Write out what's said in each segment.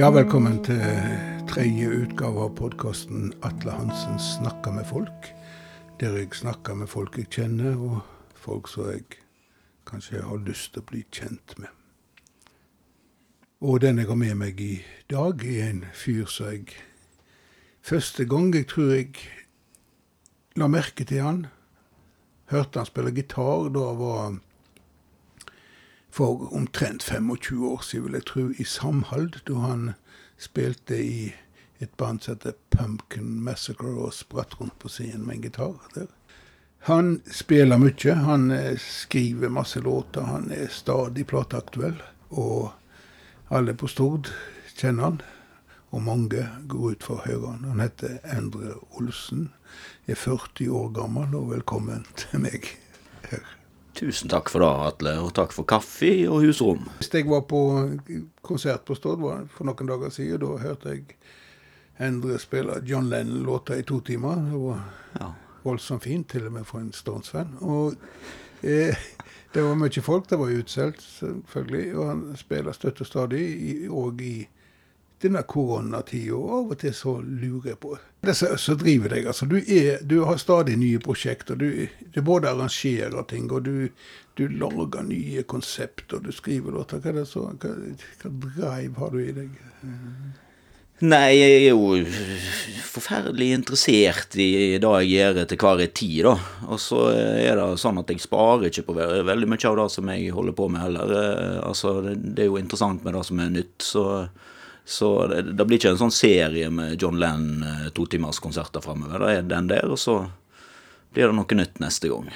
Ja, velkommen til tredje utgave av podkasten Atle Hansen snakker med folk. Der jeg snakker med folk jeg kjenner, og folk som jeg kanskje har lyst til å bli kjent med. Og den jeg har med meg i dag, er en fyr som jeg Første gang jeg tror jeg la merke til han, hørte han spille gitar, da var for omtrent 25 år siden, vil jeg tro, i Samhald, da han spilte i et band som heter Pumpkin Massacre, og spratt rundt på scenen med en gitar. der. Han spiller mye. Han eh, skriver masse låter. Han er stadig plateaktuell. Og alle på Stord kjenner han. Og mange går ut for å høre han. Han heter Endre Olsen. Er 40 år gammel, og velkommen til meg her. Tusen takk for det, Atle, og takk for kaffe og husrom. Hvis jeg var på konsert på Stord for noen dager siden, da hørte jeg Endre spille John Lennon-låter i to timer. Det var Ja. voldsomt fint, til og med for en Stones-fan. Og eh, det var mye folk, det var utsolgt, selvfølgelig. Og han spiller støtt og stadig, i- og i denne koronatida. Og av og til så lurer jeg på Det som driver deg, altså. Du, er, du har stadig nye prosjekter. Du, du både arrangerer ting, og du, du lager nye konsept, og du skriver låter. Hva så, hva, hva drive har du i deg? Nei, jeg er jo forferdelig interessert i det jeg gjør til hver tid, da. Og så er det sånn at jeg sparer ikke på veldig mye av det som jeg holder på med heller. Eh, Altså, det er jo interessant med det som er nytt, så, så det, det blir ikke en sånn serie med John Lennon eh, totimerskonserter framover. Da er den der, og så blir det noe nytt neste gang.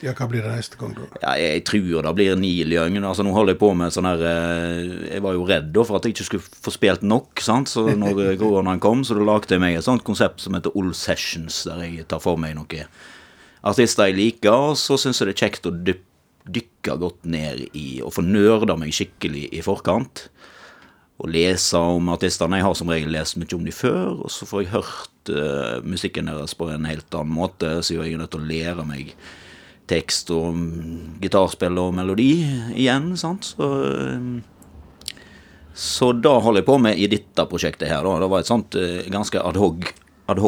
Ja, hva blir det neste gang, da? Ja, jeg tror det blir Neil Young. Altså, nå holder jeg på med sånn her eh, Jeg var jo redd da for at jeg ikke skulle få spilt nok, sant? så når eh, koronaen kom, så da lagde jeg meg et sånt konsept som heter Old Sessions, der jeg tar for meg noen artister jeg liker, og så syns jeg det er kjekt å dykke godt ned i og få nerda meg skikkelig i forkant. Og lese om artistene. Jeg har som regel lest mye om dem før, og så får jeg hørt uh, musikken deres på en helt annen måte, så jeg er nødt til å lære meg tekst og gitarspill og melodi igjen, sant. Så, eh, så da holder jeg på med i dette prosjektet her, da. Det var et sånt eh, ganske adhoc ad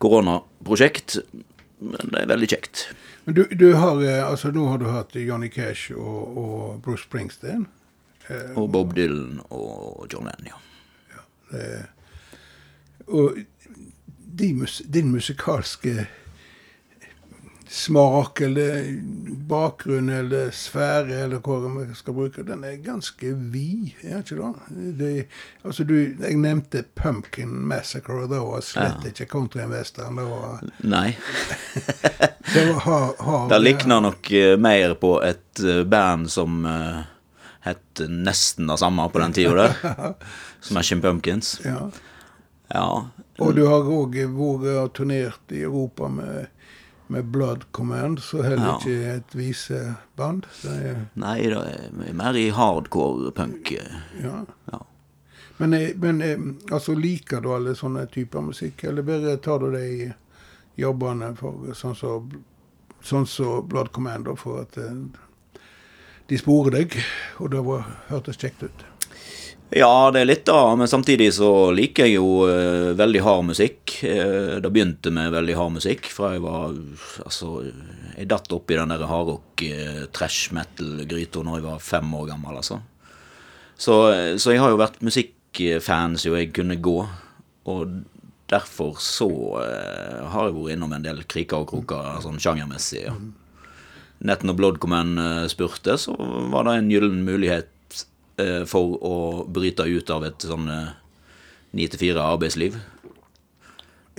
koronaprosjekt, men det er veldig kjekt. Men du, du har, altså Nå har du hatt Johnny Cash og, og Bruce Springsteen. Eh, Og Bob Dylan og John Lennon, ja. eh, og de mus, din musikalske smak eller bakgrunn eller sfære, eller hva vi skal bruke, den er ganske vid, er ikke det? det altså du, Jeg nevnte Pumpkin Massacre, og det var slett ikke country-western. Det var, Nei. det var har, har, Det likner nok eh, mer på et eh, band som uh, het nesten det samme på den tida der. Smashing Pumpkins. Ja. Ja. Og du har òg vært og turnert i Europa med, med Blood Command, så heller Ja. ikke et viseband. Er, Nei, det er mer i hardcore punk. ja. Ja. Men, eh, men eh, altså, liker du alle sånne typer musikk, eller bare tar du det i jobbene for sånn som sånn så Blood Command, for at eh, de sporer deg, og det var, hørtes kjekt ut. Ja, det er litt da, men samtidig så liker jeg jo eh, veldig hard musikk. Eh, det begynte med veldig hard musikk fra jeg var Altså, jeg datt oppi den der hardrock, eh, trash metal-gryta når jeg var fem år gammel, altså. Så, eh, så jeg har jo vært musikkfan så jeg kunne gå, og derfor så eh, har jeg vært innom en del kriker og kroker sånn sjangermessig, ja. Nett når Blood Command eh, spurte, så var det en gyllen mulighet eh, for å bryte ut av et sånn ni til fire arbeidsliv.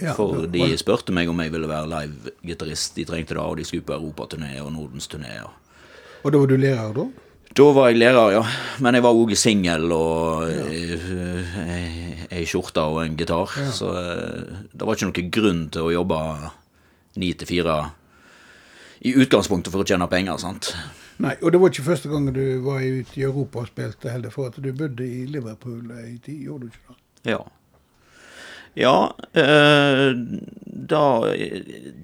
Ja, For de spurte meg om jeg ville være live-gitarist. De trengte det, og de skulle på europaturné og Nordensturné. Og. Og da var du lærer, da? Da var jeg lærer, ja. Men jeg var òg singel og eh, ei skjorte og en gitar. Så eh, det var ikke noen grunn til å jobbe ni til fire i utgangspunktet for å tjene penger, sant. Nei, og det var ikke første gang du var ute i Europa og spilte heller, for at du bodde i Liverpool ei tid, gjorde du ikke det? Ja. Ja, eh, da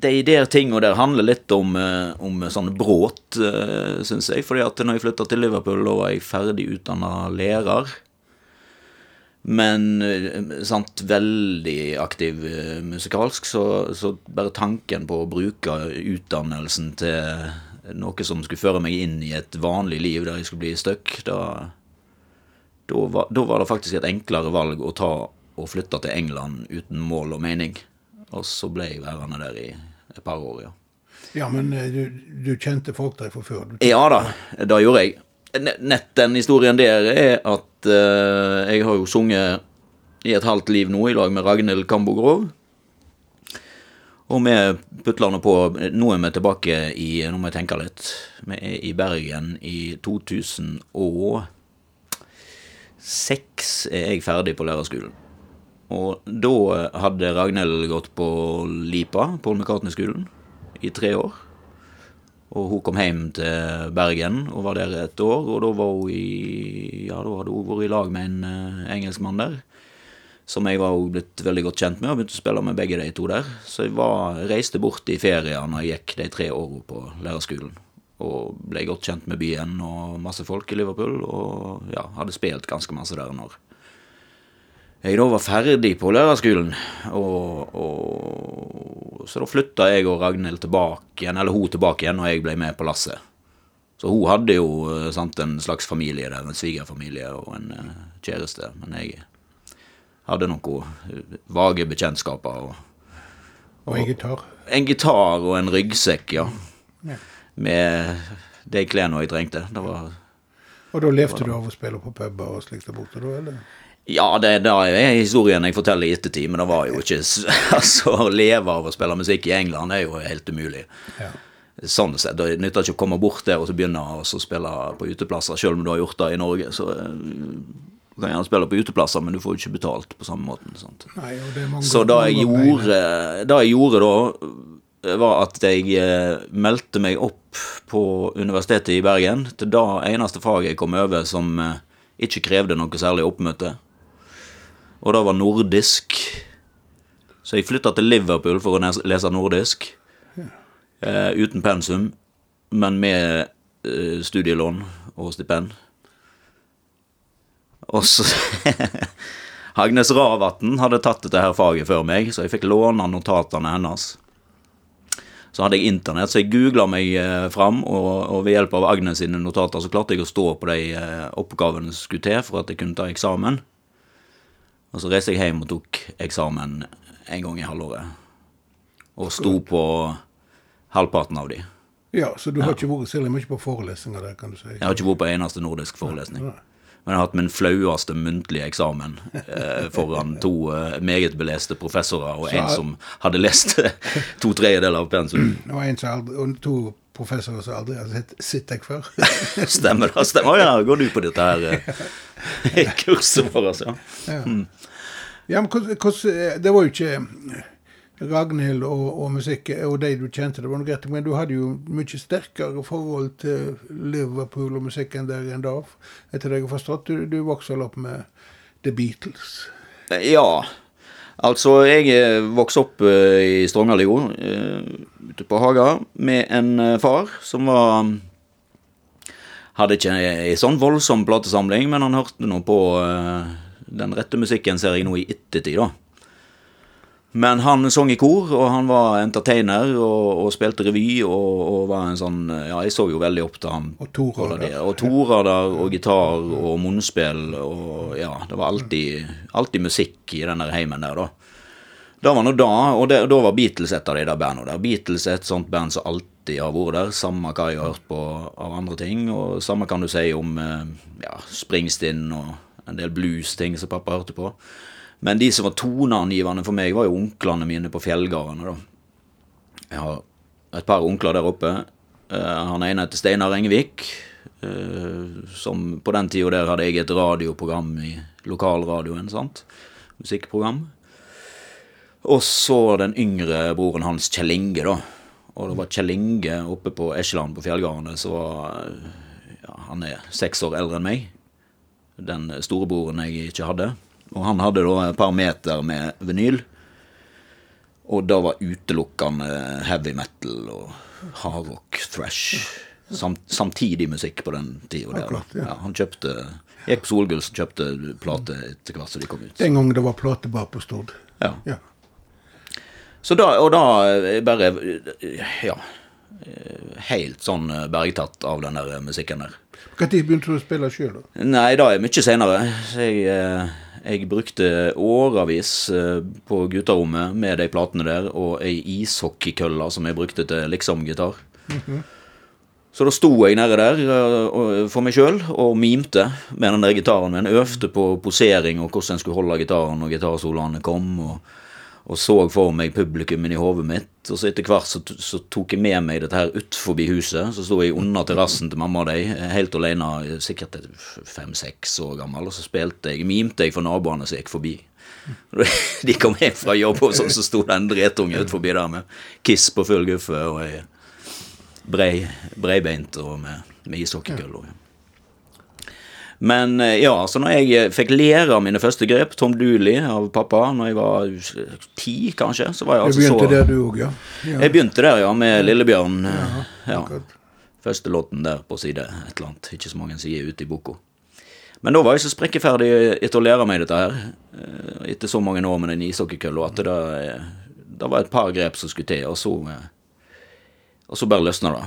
De der tinga der handler litt om, eh, om sånn bråt, eh, syns jeg. fordi at når jeg flytta til Liverpool, da var jeg ferdig utdanna lærer. Men eh, sant, veldig aktiv eh, musikalsk, så, så bare tanken på å bruke utdannelsen til noe som skulle føre meg inn i et vanlig liv der jeg skulle bli stuck, da, da, var, da var det faktisk et enklere valg å ta og flytte til England uten mål og mening. Og så ble jeg værende der i et par år, ja. Ja, men eh, du, du kjente folk der fra før? Du, Ja da, det gjorde jeg. Ne- Nett den historien der er at uh, jeg har jo sunget i et halvt liv nå i lag med Ragnhild Kambo Grov. Og vi putler nå på Nå er vi tilbake i Nå må jeg tenke litt. Vi er i Bergen i 2006 er jeg ferdig på lærerskolen. Og da hadde Ragnhild gått på Lipa, Paul McCartney-skolen, i tre år. Og hun kom hjem til Bergen og var der et år, og da var hun i Ja, da hadde hun vært i lag med en uh, engelskmann der. Som jeg var blitt veldig godt kjent med, og begynte å spille med begge de to der. Så jeg var, reiste bort i ferier når jeg gikk de tre årene på lærerskolen. Og ble godt kjent med byen og masse folk i Liverpool, og ja, hadde spilt ganske masse der når jeg da var ferdig på lærerskolen. Og, og, så da flytta jeg og Ragnhild tilbake igjen, eller hun tilbake igjen, og jeg ble med på lasset. Så hun hadde jo eh, sant, en slags familie der, en svigerfamilie og en uh, kjæreste. Men jeg hadde noen eh, vage bekjentskaper. Og, og en gitar? en gitar og en ryggsekk, ja. Ja. Med de klærne jeg trengte. Det var Og da levde du av å spille på puber og slikt der borte, da? eller? Ja, det, det er historien jeg forteller i ettertid, men det var jo ikke Altså, å leve av å spille musikk i England er jo helt umulig. Ja. Sånn sett. Det nytter ikke å komme bort der og så begynne å spille på uteplasser, selv om du har gjort det i Norge. Så eh, du kan gjerne spille på uteplasser, men du får jo ikke betalt på samme måten. Nei, Så det jeg gjorde, det jeg gjorde da, var at jeg eh, meldte meg opp på Universitetet i Bergen til det eneste faget jeg kom over som eh, ikke krevde noe særlig oppmøte. Og det var nordisk. Så jeg flytta til Liverpool for å lese nordisk. Eh, uten pensum, men med eh, studielån og stipend. Og så Agnes Ravatn hadde tatt dette her faget før meg, så jeg fikk låne notatene hennes. Så hadde jeg internett, så jeg googla meg eh, fram, og, og ved hjelp av Agnes sine notater så klarte jeg å stå på de eh, oppgavene som skulle til for at jeg kunne ta eksamen. Og så reiste jeg hjem og tok eksamen en gang i halvåret. Og sto på halvparten av de. Ja, så du har ikke vært særlig mye på forelesninger der, kan du si? Jeg har ikke vært på eneste nordisk forelesning. Men jeg har hatt min flaueste muntlige eksamen eh, foran to eh, meget beleste professorer og en som hadde lest to tredjedeler av pensum. Og en og to professorer som aldri har sett, sett deg før. Stemmer det? Stemmer. Ja, går du på dette her eh, kurset vårt, ja. Ja. ja, men hvordan, Det var jo ikke Ragnhild og, og musikk og de du kjente, det var noe greit, men du hadde jo mye sterkere forhold til Liverpool og musikken der enn da, etter det jeg har forstått. Du, du vokste opp med The Beatles. Ja. Altså, jeg eh, vokste opp uh, i Strongerliggo, eh, ute på Haga, med en eh, far som var Hadde ikke ei sånn voldsom platesamling, men han hørte nå på eh, den rette musikken, ser jeg nå i ettertid, da. Men han sang i kor, og han var entertainer og, og spilte revy og, og var en sånn Ja, jeg så jo veldig opp til ham. Og Tor på der. Og torader og gitar og munnspill og Ja, det var alltid, alltid musikk i den der heimen der, da. Det var nå da, og da var Beatles et av de der bandene der. Beatles er et sånt band som alltid har vært der, samme hva jeg har hørt på av andre ting, og samme kan du si om eh, ja, Springsteen og en del blues-ting som pappa hørte på. Men de som var toneangivende for meg, var jo onklene mine på fjellgardene, da. Jeg har et par onkler der oppe. Eh, han ene heter Steinar Engevik, eh, som på den tida der hadde jeg et radioprogram i lokalradioen, sant. Musikkprogram. Og så den yngre broren hans, Kjell Inge, da. Og det var Kjell Inge oppe på Eskeland på fjellgardene som var ja, Han er seks år eldre enn meg. Den storebroren jeg ikke hadde. Og han hadde da et par meter med vinyl. Og det var utelukkende heavy metal og hardrock, thrash. Samt, samtidig musikk på den tida. der, da. Akkurat, ja. Ja, han kjøpte Gikk på Solgulls og kjøpte plate etter hvert som de kom ut. Den gangen det var platebar på Stord. Ja. Ja. Så da, og da eh, bare Ja. eh, Helt sånn eh, bergtatt av den der musikken der. Når begynte du å spille sjøl, da? Nei, da er mye senere. Jeg, eh, jeg brukte årevis eh, på gutterommet med de platene der, og ei ishockeykølle som jeg brukte til liksom-gitar. Så da sto jeg nede der eh, for meg sjøl og mimte med den der gitaren min. Øvde på posering og hvordan jeg skulle holde gitaren når gitarsoloene kom. og og så for meg publikummen i hodet mitt. Og så etter hvert så, så tok jeg med meg dette her ut forbi huset. Så sto jeg under terrassen til mamma og de, helt alene, sikkert fem-seks år gammel. Og så spilte jeg, mimte jeg for naboene som gikk forbi. De kom hjem fra jobb, og så, så sto det en dretunge ut forbi der med Kiss på full guffe og ei brei, breibeint og med, med ishockeykøller. Men eh, ja, så når jeg eh, fikk lære mine første grep, Tom Dooley av pappa, når jeg var eh, ti, kanskje, så var jeg altså Du Jeg begynte så der, du òg, ja? ja. Jeg begynte der, ja, med Lillebjørn. Ja, Ja. Første låten der på side et eller annet. Ikke så mange sider ute i boka. Men da var jeg så sprekkeferdig etter å lære meg dette her, eh, etter så mange år med den ishockeykølla, at det, eh, det var et par grep som skulle til, og så eh, Og så bare løsna det.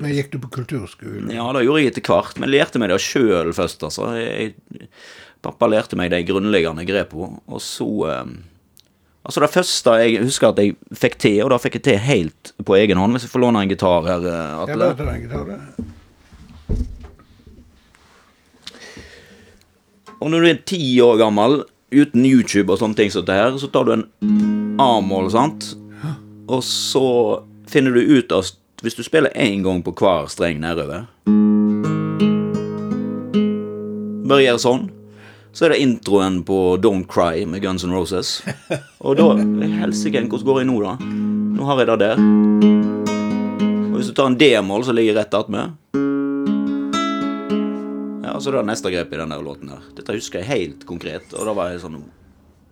Men gikk du på kulturskolen? Ja, det gjorde jeg etter hvert, men lærte meg det sjøl først, altså. Jeg, pappa lærte meg de grunnleggende grepene, og så eh, Altså, det første jeg husker at jeg fikk til, og da fikk jeg til helt på egen hånd Hvis jeg får låne en gitar her, eh, Ja, Atle. bare ta. Og når du er ti år gammel, uten YouTube og sånne ting som dette her, så tar du en A-mål, sant? Og så finner du ut av Hvis du spiller én gang på hver streng nedover Bare gjør sånn. Så er det introen på Don't Cry med Guns N' Roses. Og da Helsike, hvordan går jeg nå, da? Nå har jeg det der. Og hvis du tar en D-mål, så ligger jeg rett attmed. Ja, så er det neste grep i den der låten her. Dette husker jeg helt konkret, og da var jeg sånn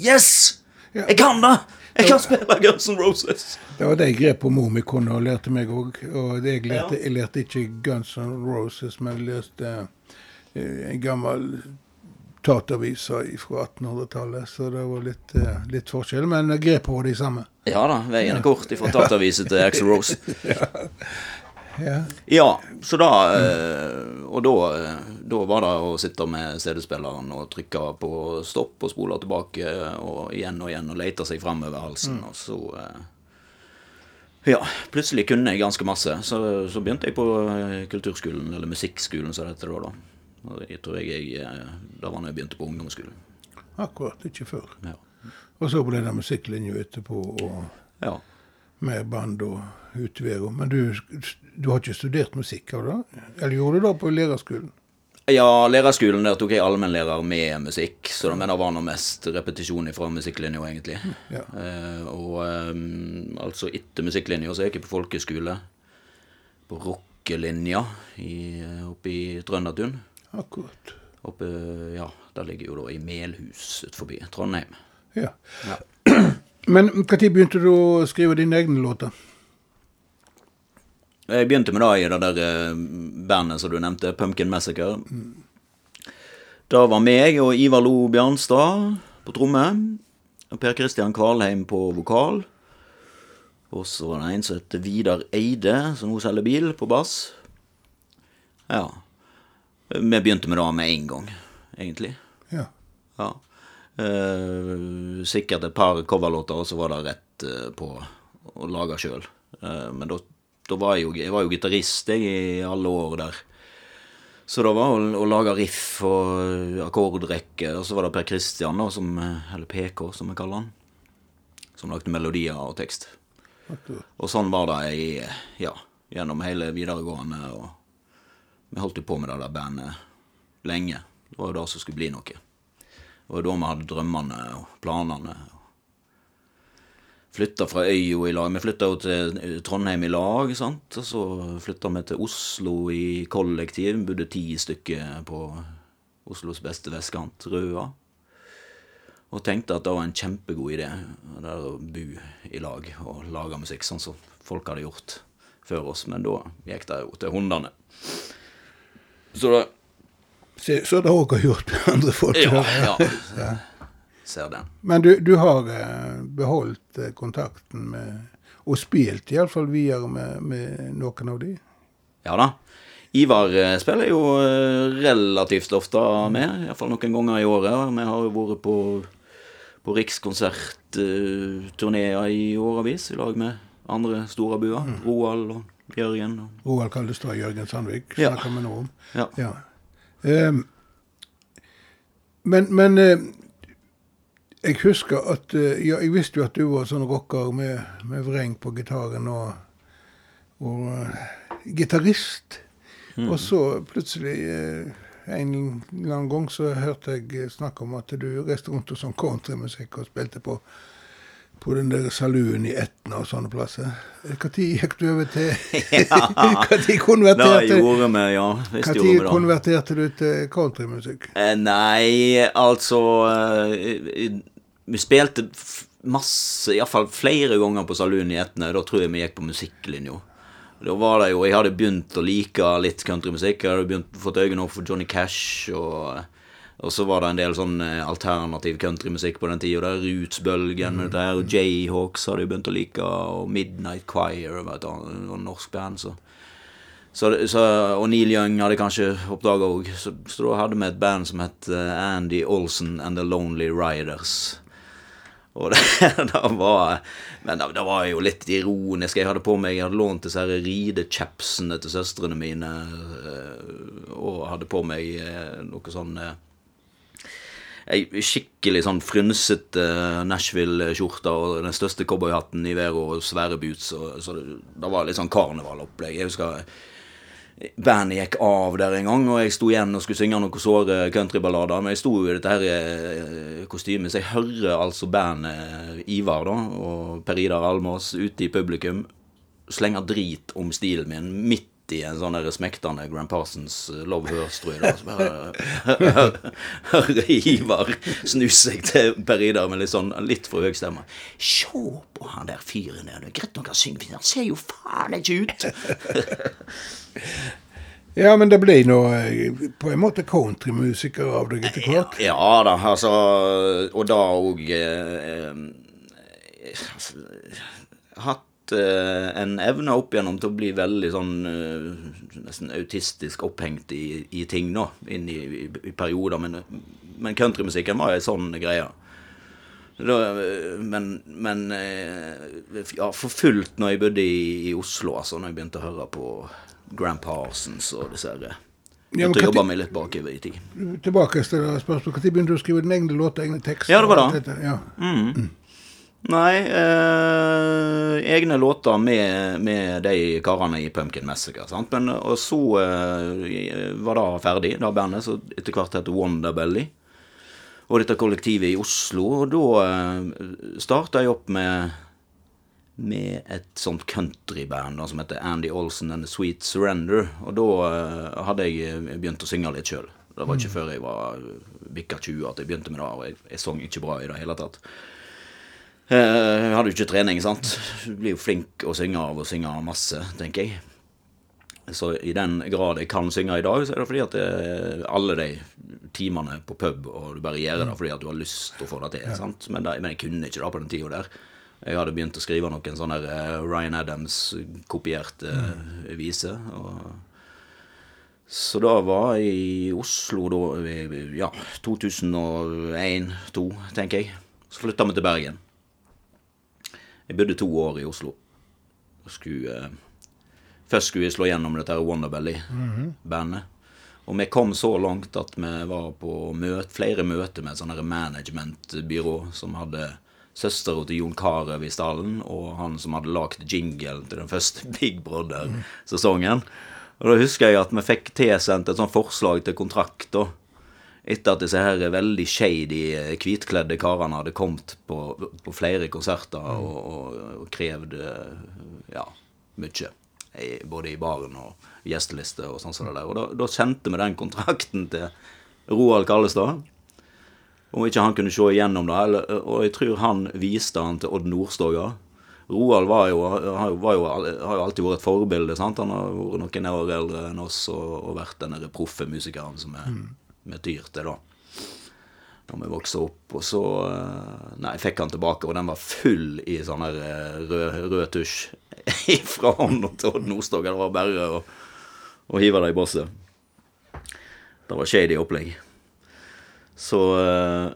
Yes! Jeg kan det! Jeg kan spille Guns N' Roses! Det var de grepene mor mi kunne og lærte meg òg. Og jeg, lærte, jeg lærte ikke Guns N' Roses, men leste lærte eh, en gammel tatavise fra 1800-tallet, så det var litt, eh, litt forskjell. Men grepene var de samme. Ja da, veien er kort fra Tatavise til Axel Rose. Ja. Ja, så da eh, Og da, eh, da var det å sitte med CD-spilleren og trykke på stopp og spole tilbake og igjen og igjen og lete seg fram over halsen, og så eh, Ja, plutselig kunne jeg ganske masse. Så, så begynte jeg på kulturskolen, eller musikkskolen som det heter da. da. Jeg tror jeg, jeg Da var når jeg begynte på ungdomsskolen. Akkurat, ikke før. Ja. Og så ble det musikklinje etterpå, og ja. med band og utvær. Men du, du har ikke studert musikk av det? Eller gjorde du det på lærerskolen? Ja, lærerskolen der tok jeg allmennlærer med musikk, så det, var nå mest repetisjon fra musikklinja, egentlig. Ja. Eh, og um, altså etter musikklinja så gikk jeg på folkeskole, på rockelinja eh, oppe i Trøndertun. Akkurat. Oppe, ja, der ligger jo da i Melhus utenfor Trondheim. Ja. Ja. Men når begynte du å skrive dine egne låter? Jeg begynte med det i det der eh, bandet som du nevnte, Pumpkin Massacre. Da var meg og Ivar Lo Bjarnstad på tromme. Og Per Kristian Kvalheim på vokal. Og så var det en som heter Vidar Eide, som nå selger bil, på bass. Ja. Vi begynte med det med en gang, egentlig. Ja. Ja. Eh, sikkert et par coverlåter, og så var det rett eh, på å lage sjøl. men da, da var jo, jeg var jo gitarist i alle år der. Så det var å, å lage riff og akkordrekke, og så var det Per Christian, da, som, eller PK som vi kaller han, som lagde melodier og tekst. Og sånn var det i, ja, gjennom hele videregående. og Vi holdt jo på med det der bandet lenge. Det var jo det som skulle bli noe. Det var da vi hadde drømmene og planene. Flytta fra øya i lag. Vi flytta jo til Trondheim i lag, sant. Og så flytta vi til Oslo i kollektiv. Vi bodde ti stykker på Oslos beste vestkant, Røa. Og tenkte at det var en kjempegod idé det å bo i lag og lage musikk, sånn som folk hadde gjort før oss. Men da gikk det jo til hundene. Så det så det òg har gjort andre folk. Ja, ja. Ser den. Men du, du har eh, beholdt eh, kontakten med Og spilt iallfall videre med, med noen av de? Ja da. Ivar eh, spiller jo relativt ofte med, iallfall noen ganger i året. Vi har jo vært på, på rikskonsertturneer i årevis i lag med andre store buer. Roald og Jørgen. Og, Roald Kaldestad, Jørgen Sandvik snakker vi nå om. ja. Ja. Um, men men jeg husker at eh, ja, Jeg visste jo at du var sånn rocker med, med vreng på gitaren og, og uh, gitarist. Og så plutselig uh, en eller annen gang så hørte jeg snakk om at du reiste rundt og sånn countrymusikk og spilte på på den der saluen i Etna og sånne plasser. Når gikk du over til Når konverterte gjorde vi, ja. Visst gjorde vi konverterte du til countrymusikk? Eh, Nei, altså Vi spilte masse, iallfall flere ganger på Saloon i Etne. Da tror jeg vi gikk på musikklinja. Da var det jo, Jeg hadde begynt å like litt countrymusikk. Jeg hadde begynt, fått øynene opp for Johnny Cash. Og, og så var det en del sånn eh, alternativ countrymusikk på den tida. Rootsbølgen mm. der, og Jayhawks hadde jeg begynt å like. Og Midnight Choir og et annet et norsk band. så så, så, og Neil Young hadde kanskje oppdaga òg. Så, så da hadde vi et band som het eh, Andy Olsen and The Lonely Riders. Og det, det var Men det, var jo litt ironisk. Jeg hadde på meg Jeg hadde lånt disse her ridechapsene til søstrene mine. eh, Og hadde på meg eh, noe sånn eh, skikkelig sånn frynsete Nashville-skjorte og den største cowboyhatten i været og svære boots. Og, så det, det var litt sånn karnevalopplegg. Jeg husker bandet gikk av der en gang, og jeg sto igjen og skulle synge noen såre countryballader. Men jeg sto jo i dette her eh, kostymet, så jeg hører altså bandet Ivar da, og Per Idar Almås ute i publikum slenge drit om stilen min midt i en sånn smektende Grand Parsons eh, Love Hurst, tror jeg. da, bare hører Ivar seg til Per Idar med litt sånn litt for høy stemme. Se på han der fyren der, det er greit nok han synger han ser jo faen ikke ut! Ja, men det blir nå eh, på en måte countrymusiker av deg etter hvert. Ja da, altså Og da òg eh, eh, altså, Hatt eh, en evne opp igjennom til å bli veldig sånn eh, Nesten autistisk opphengt i, i ting, nå, Inn i, i, i perioder. Men, men countrymusikken var ei sånn greie. Da, eh, men men ja, for fullt når jeg bodde i, i Oslo, altså, når jeg begynte å høre på Grand Parsons og disse her eh, Ja, men jobbe meg litt bakover i tid. Tilbake til spørsmålet. Når begynte du å skrive dine egne låter, egne tekster? Ja, det var det. alt da. Nei, eh, egne låter med, med de karene i Pumpkin Massacre. Sant? Men, og så eh, var det ferdig, det bandet, så etter hvert het Wonderbelly. Og dette kollektivet i Oslo. Og da eh, starta jeg opp med med et sånt countryband som heter Andy Olsen and The Sweet Surrender. Og da eh, hadde jeg eh, begynt å synge litt sjøl. Det var ikke før jeg var bikka 20 at jeg begynte med det, og jeg, jeg sang ikke bra i det hele tatt. Eh, Jeg hadde jo ikke trening, sant. Du blir jo flink å synge av å synge masse, tenker jeg. Så i den grad jeg kan synge i dag, så er det fordi at det er alle de timene på pub, og du bare gjør det fordi at du har lyst til å få det til. sant? Men, det, men jeg kunne ikke det på den tida der. Jeg hadde begynt å skrive noen sånne eh, Ryan Adams-kopierte eh, viser. så da var jeg i Oslo da, ja, 2001-2002, tenker jeg. Så flytta vi til Bergen. Jeg bodde to år i Oslo. Og Skulle, eh, først skulle vi slå gjennom dette Wonderbelly-bandet. Og vi kom så langt at vi var på møt, flere møter med et sånt managementbyrå som hadde søstera til Jon Carew i stallen, og han som hadde lagd jinglen til den første Big Brother-sesongen. Og da husker jeg at vi fikk tilsendt et sånt forslag til kontrakt, da. Etter at disse her veldig shady, eh, hvitkledde karene hadde kommet på, på flere konserter og, og, og krevd eh, ja, mye. Både i baren og gjesteliste og sånn som det der. Og da, da sendte vi den kontrakten til Roald Kallestad. Om ikke han kunne se igjennom det. Eller, og jeg tror han viste han til Odd Nordstoga. Roald var jo, har, jo, har jo alltid vært et forbilde. sant? Han har vært noen år eldre enn oss og, og vært den der proffe musikeren som er med dyrte til, da. Da vi vokste opp. Og så eh, Nei, jeg fikk han tilbake, og den var full i sånn her eh, rød, rød tusj. Fra hånda til Odd Nordstoga. Det var bare å, å hive det i bosset. Det var shady opplegg. Så eh,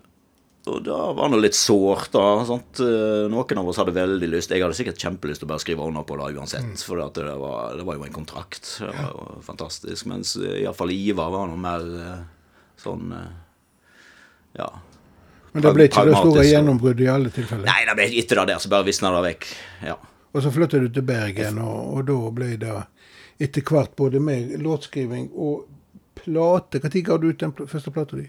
Og da var det litt sårt, da. Sant? Noen av oss hadde veldig lyst Jeg hadde sikkert kjempelyst til å bare skrive under på det uansett. For det, var, det var jo en kontrakt. Det var jo fantastisk. Mens iallfall Ivar var noe mer sånn eh, Ja. Men det ble ikke det store gjennombruddet i alle tilfeller. Nei, det ble etter det der, så bare visna det vekk. Ja. Og så flyttet du til Bergen, og, og da ble det etter hvert både mer låtskriving og plate. Når ga du ut den første plata di?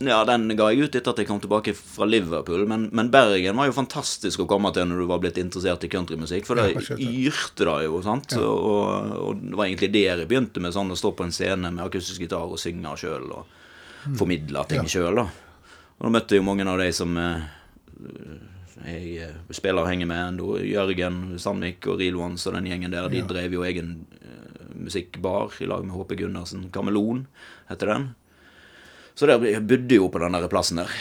Ja, den ga jeg ut etter at jeg kom tilbake fra Liverpool, men, men Bergen var jo fantastisk å komme til når du var blitt interessert i countrymusikk, for det yrte det jo, sant. Og, og det var egentlig der jeg begynte med sånn å stå på en scene med akustisk gitar og synge sjøl og formidle ting Mm. Ja. sjøl, da. Og da møtte jeg jo mange av de som eh, jeg eh, spiller og henger med ennå. Jørgen Sandvik og Ones og den gjengen der. De Ja. drev jo egen eh, musikkbar i lag med HP Gundersen. Kameleon heter den. Så der jeg bodde jo på den der plassen der.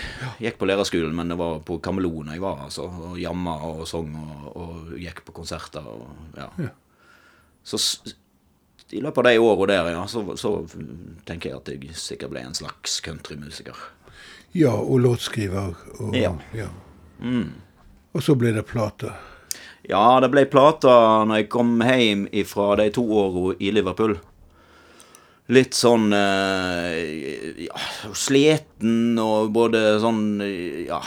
Gikk på lærerskolen, men det var på Kamelon jeg var, altså. Og jamma og sang og, og gikk på konserter og ja. Ja. Så i løpet av de åra der, ja, så, så tenker jeg at jeg sikkert ble en slags countrymusiker. Ja, og låtskriver. Og, Ja. ja. Mm. og så ble det plate. Ja, det ble plata når jeg kom hjem fra de to åra i Liverpool. Litt sånn eh, ja, sliten og både sånn Ja.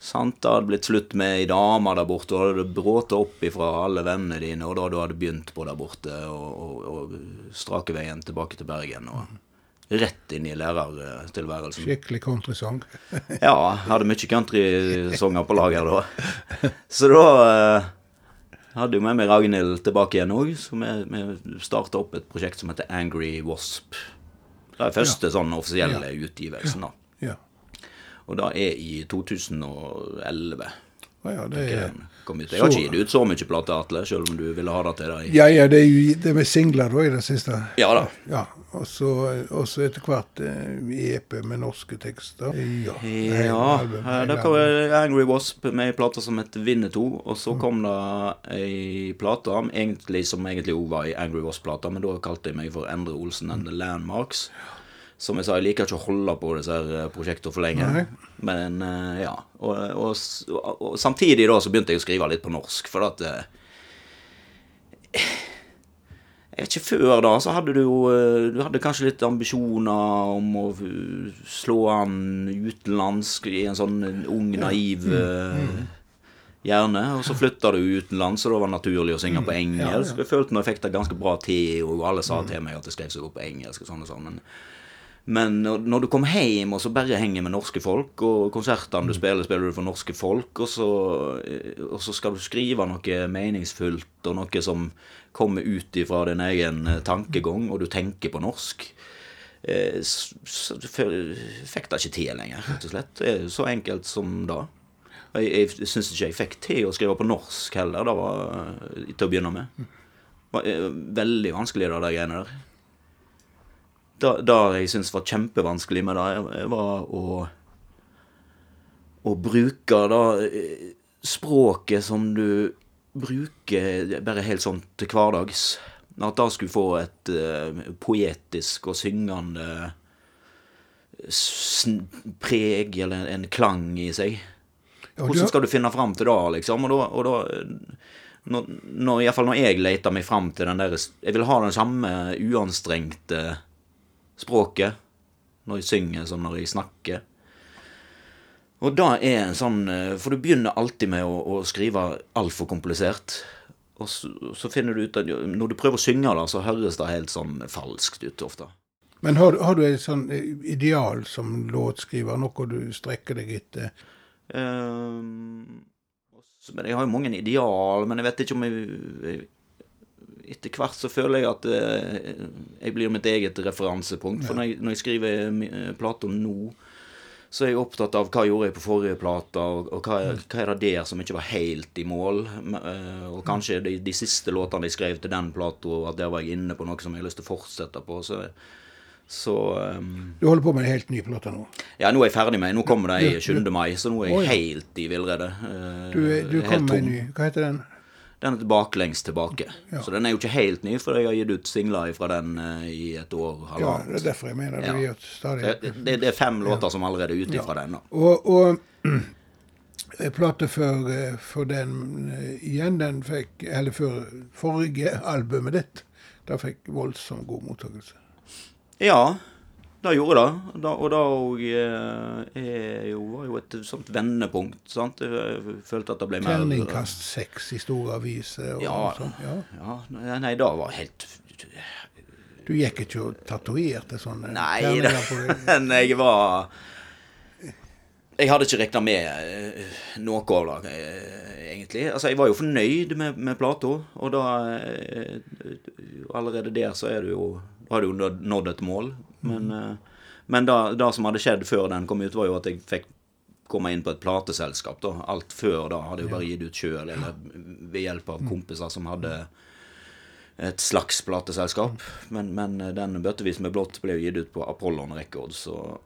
Sant, det hadde blitt slutt med ei dame der borte, og det hadde bråta opp ifra alle vennene dine, og da du hadde begynt på der borte, og, og, og strake veien tilbake til Bergen, og rett inn i lærertilværelsen. Skikkelig countrysang. Ja, hadde mye countrysanger på lager da. Så da eh, hadde jo med meg Ragnhild tilbake igjen òg, så vi, vi starta opp et prosjekt som heter Angry Wasp. Det er første sånn offisielle utgivelsen, da. Ja. Og det er i 2011. Å ja, det er, kom ut. Jeg har ikke gitt ut så mye plater, Atle, selv om du ville ha det til deg. ja, ja, det er jo det med singler da i det siste. Ja da. Ja, og så etter hvert eh, EP med norske tekster. Ja, Ja, album, eh, det kom. Angry Wasp med ei plate som het Vinneto, og så kom det ei plate egentlig, som egentlig òg var ei Angry Wasp-plate, men da kalte jeg meg for Endre Olsen and The Landmarks. Som jeg sa, jeg liker ikke å holde på disse eh, prosjektene for lenge. Nei. Men eh, ja. Og, og, og, og samtidig da så begynte jeg å skrive litt på norsk, for at eh, jeg vet ikke, Før da så hadde du jo Du hadde kanskje litt ambisjoner om å slå an utenlandsk i en sånn ung, naiv eh, hjerne. Og så flytta du utenlands, og da var det naturlig å synge på engelsk. Jeg følte nå jeg fikk det ganske bra til, og alle sa til meg at jeg skrev så godt på engelsk. og sånn og sånn, men men når, når du kommer hjem og så bare henger med norske folk, og konsertene du spiller, spiller du for norske folk, og så, eh, og så skal du skrive noe meningsfullt og noe som kommer ut ifra din egen eh, tankegang, og du tenker på norsk, eh, så, fikk det ikke til lenger, rett og slett. Det er så enkelt som det. Jeg, jeg syns ikke jeg fikk til å skrive på norsk heller, det var til å begynne med. Det var veldig vanskelig, det der greiene der det, det jeg syns var kjempevanskelig med det, var å å bruke det eh, språket som du bruker bare helt sånn til hverdags. At det skulle få et eh, poetisk og syngende preg eller en klang i seg. Hvordan skal du finne fram til det, liksom? Og da, og da når, når, i hvert fall når jeg leter meg fram til den der Jeg vil ha den samme uanstrengte språket når jeg synger som når jeg snakker. Og da er en sånn eh, For du begynner alltid med å, å skrive altfor komplisert. Og så, så finner du ut at når du prøver å synge det, så høres det helt sånn falskt ut ofte. Men har, har du et sånn eh, ideal som låtskriver, noe du strekker deg etter? Um, men jeg har jo mange ideal, men jeg vet ikke om jeg Etter hvert så føler jeg at eh, jeg blir mitt eget referansepunkt. For når jeg, når jeg skriver eh, plater nå, så er jeg opptatt av hva jeg gjorde jeg på forrige plate, og, og hva, hva er det der som ikke var helt i mål. Eh, Og kanskje de, de siste låtene jeg skrev til den plata, at der var jeg inne på noe som jeg har lyst til å fortsette på. Så, Så um, Du holder på med en helt ny plate nå? Ja, nå er jeg ferdig med Nå kommer det i 7. mai, så nå er jeg helt i villrede. Uh, Du, er- du kom med en ny. Hva heter den? Den er baklengs tilbake. Ja. Så den er jo ikke helt ny, for jeg har gitt ut singler fra den uh, i et år, Ja, det er derfor jeg mener Ja. stadig det, det, det er fem låter som allerede er ute Ja. fra den. da. Og, og eh, plate for, eh, for den igjen, den fikk Eller for forrige albumet ditt. Da fikk voldsomt god mottakelse. Ja, det gjorde det. Da, og da og, eh, var jo et sånt vendepunkt. sant? Jeg følte at det ble mer Terningkast seks i store aviser. Og Ja. sånn. ja. Ja, nei, det da var helt Du gikk ikke og tatoverte sånne Nei, deg? men jeg var Jeg hadde ikke regna med eh, noe av det, eh, egentlig. Altså, jeg var jo fornøyd med, med plata, og da Allerede der så er du jo Har jo nådd- et mål. Men, mm. men det som hadde skjedd før den kom ut, var jo at jeg fikk komme inn på et plateselskap. da. Alt før da hadde jeg jo bare gitt ut sjøl, eller ved hjelp av kompiser som hadde et slags plateselskap. Men, men den bøttevis med blått ble jo gitt ut på Apollon Records. Og,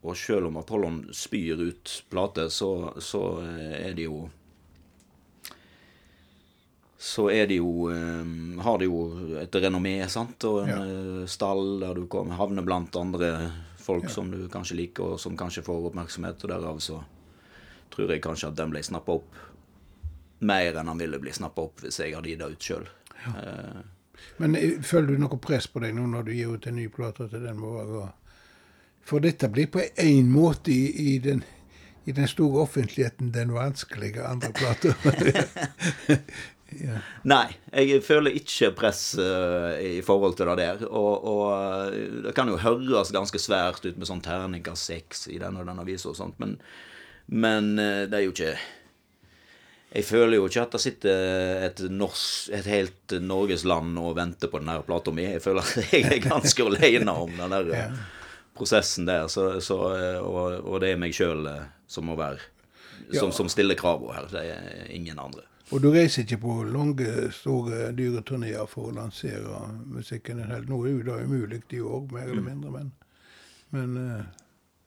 og selv om Apollon spyr ut plate, så, så eh, er det jo Så det jo eh, Har det jo et renommé, sant, og en Ja. eh, stall der du kommer, havner blant andre folk som du kanskje liker, og som kanskje får oppmerksomhet, og derav så tror jeg kanskje at den ble snappa opp mer enn han ville bli snappa opp hvis jeg hadde gitt det ut sjøl. Eh, Men eh, føler du noe press på deg nå når du gir ut en ny plate til den må være For dette blir på en måte i, i, den, i den store offentligheten den vanskelige andre plata. ja. Nei, jeg føler ikke press uh, i forhold til det der. Og, og eh, det kan jo høres ganske svært ut med sånn terningkast seks i den og den avisa og sånt, men, men eh, det er jo ikke Jeg føler jo ikke at det sitter et, nors, et helt Norges land og venter på den der plata mi. Jeg føler at jeg er ganske alene om den der yeah. prosessen der, så, så, og, og det er meg sjøl som må være som, Ja. som stiller krava her. Det er ingen andre. Og du reiser ikke på lange, store, dyre turneer for å lansere musikken din helt. Nå er jo det umulig i år, mer eller mindre, men, men uh...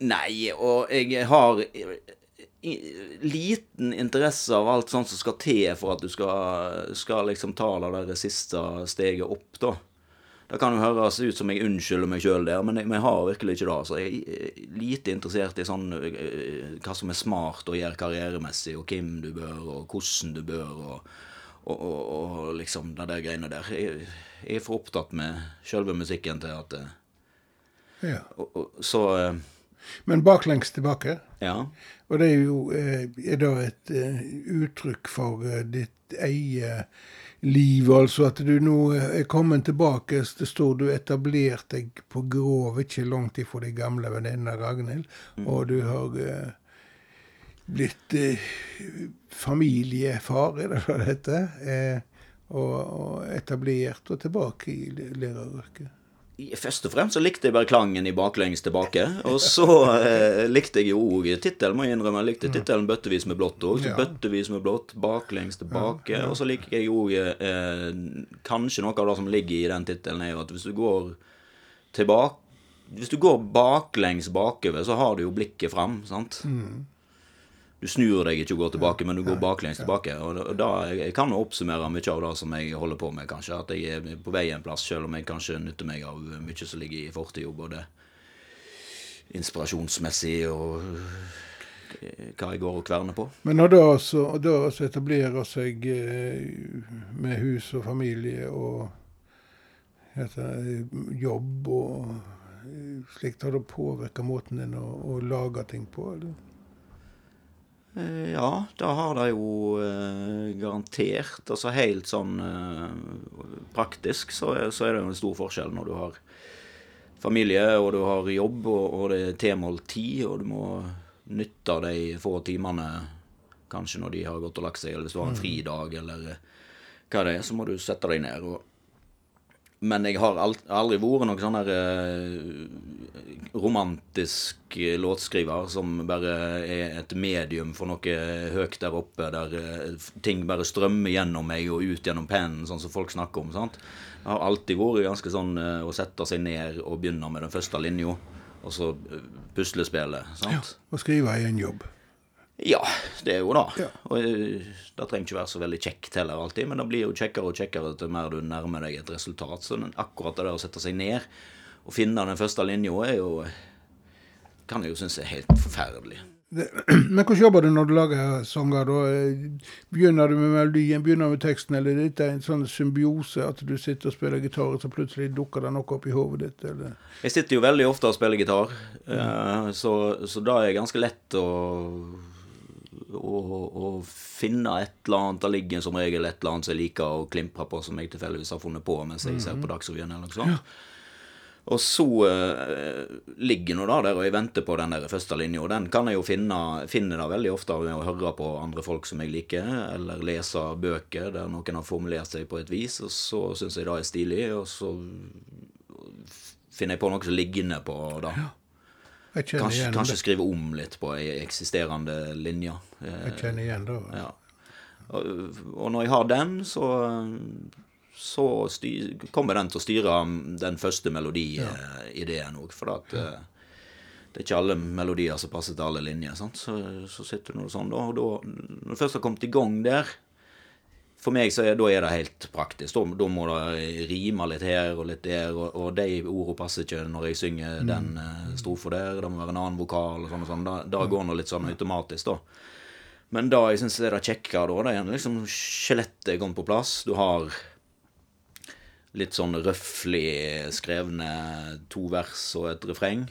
Nei, og jeg har liten interesse av alt sånt som skal til for at du skal, skal liksom ta det der siste steget opp, da. Det kan jo høres ut som jeg unnskylder meg sjøl der, men jeg, men jeg har virkelig ikke det. Altså. jeg er lite interessert i sånn eh, hva som er smart å gjøre karrieremessig, og hvem du bør, og hvordan du bør, og, og, og, og liksom det der greiene der. Jeg, jeg er for opptatt med sjølve musikken til at eh, ja. Så eh, Men baklengs tilbake. ja. Og det er jo eh, er da et eh, uttrykk for eh, ditt eget liv, altså at du nå er kommet tilbake. Det står du etablert deg på Grov, ikke langt ifra de gamle venninne Ragnhild, og du har blitt eh, familiefar, er det hva det heter, eh, og, og etablert og tilbake i læreryrket. Først og fremst så likte jeg bare klangen i baklengs tilbake. Og så eh, likte jeg jo òg tittelen, må jeg innrømme. Jeg likte tittelen 'Bøttevis med blått' òg. Ja. 'Bøttevis med blått', baklengs tilbake. Og så liker jeg jo eh, Kanskje noe av det som ligger i den tittelen, er jo at hvis du går tilbake Hvis du går baklengs bakover, så har du jo blikket fram, sant? Du snur deg ikke og går tilbake, men du går baklengs tilbake. Og da- jeg kan oppsummere mye av det som jeg holder på med, kanskje. At jeg er på vei en plass, selv om jeg kanskje nytter meg av mye som ligger i fortida, både inspirasjonsmessig og eh, hva jeg går og kverner på. Men når da så, da så etablerer seg eh, med hus og familie og heter, jobb og eh, slikt, har det påvirka måten din å, å lage ting på? eller? Eh, Ja, da har det jo eh, garantert Altså helt sånn eh, praktisk så så er det jo en stor forskjell når du har familie, og du har jobb, og, og det er tilmålt tid, og du må nytte de få timene kanskje når de har gått og lagt seg, eller hvis du har en fridag, eller eh, hva det er, så må du sette deg ned. og men jeg har aldri vært noen sånn der eh, romantisk eh, låtskriver som bare er et medium for noe høyt der oppe, der eh, ting bare strømmer gjennom meg og ut gjennom pennen, sånn som folk snakker om. sant? Jeg har alltid vært ganske sånn å sette seg ned og begynne med den første linja, og så puslespillet. sant? og skrive er en jobb. Ja, det er jo det. Ja. Og eh, det trenger ikke være så veldig kjekt heller alltid, men det blir jo kjekkere og kjekkere til mer du nærmer deg et resultat. Så akkurat det der å sette seg ned og finne den første linja er jo kan jeg jo synes er helt forferdelig. Det, men hvordan jobber du når du lager sanger? da? Begynner du med melodien, begynner du med teksten, eller er dette en sånn symbiose? At du sitter og spiller gitar, og så plutselig dukker det noe opp i hodet ditt? eller? Jeg sitter jo veldig ofte og spiller gitar, eh, så, så da er det ganske lett å, å, å finne et eller annet. Det ligger som regel et eller annet som jeg liker å klimpre på, som jeg tilfeldigvis har funnet på mens jeg ser på Dagsrevyen eller noe sånt. Og så eh, ligger nå da der og jeg venter på den der første linja. og Den kan jeg jo finne, finne da veldig ofte med å høre på andre folk som jeg liker, eller lese bøker der noen har formulert seg på et vis, og så syns jeg det er stilig, og så finner jeg på noe som ligger inne på kjenner Kanskje, kanskje skrive om litt på ei eksisterende linje. Eh, Jeg kjenner igjen det. ja. Og, og når jeg har den, så, så styr, kommer den til å styre den første melodiideen òg. For at, ja. det er ikke alle melodier som passer til alle linjer. Sant? Så, så sitter du nå sånn, da. Og da, når du først har kommet i gang der For meg så er, da er det helt praktisk. Da, da må det rime litt her og litt der, og, og de ordene passer ikke når jeg synger den uh, strofa der. Det må være en annen vokal og sånn og sånn. Da, da går det litt sånn automatisk, da. Men da jeg syns er det kjekkere, da, det er liksom skjelettet kommet på plass. Du har litt sånn røfflig skrevne to vers og et refreng.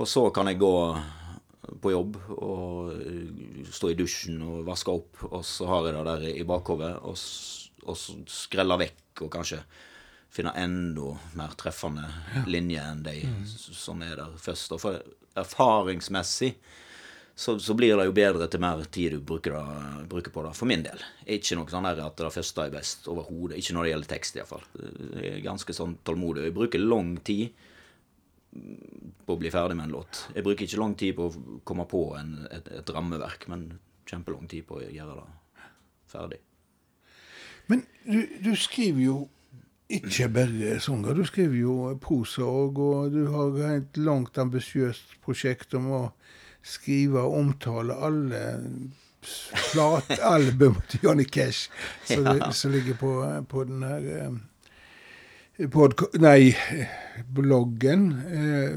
Og så kan jeg gå på jobb og eh, stå i dusjen og vaske opp, og så har jeg det der i bakhodet, og, og så skrelle vekk og kanskje finne enda mer treffende linje enn de mm. som er der først. Og for erfaringsmessig så, så blir det jo bedre til mer tid du bruker, det, bruker på det, for min del. Ikke noe sånn at det første er best overhodet. Ikke når det gjelder tekst, iallfall. Jeg er ganske sånn tålmodig. Jeg bruker lang tid på å bli ferdig med en låt. Jeg bruker ikke lang tid på å komme på en, et, et rammeverk, men kjempelang tid på å gjøre det ferdig. Men du, du skriver jo ikke bare sanger. Du skriver jo prosa òg, og du har et langt, ambisiøst prosjekt om å skrive og omtale alle platalbum til Johnny Cash som, Ja. ligger på, på den her eh, Nei, bloggen eh,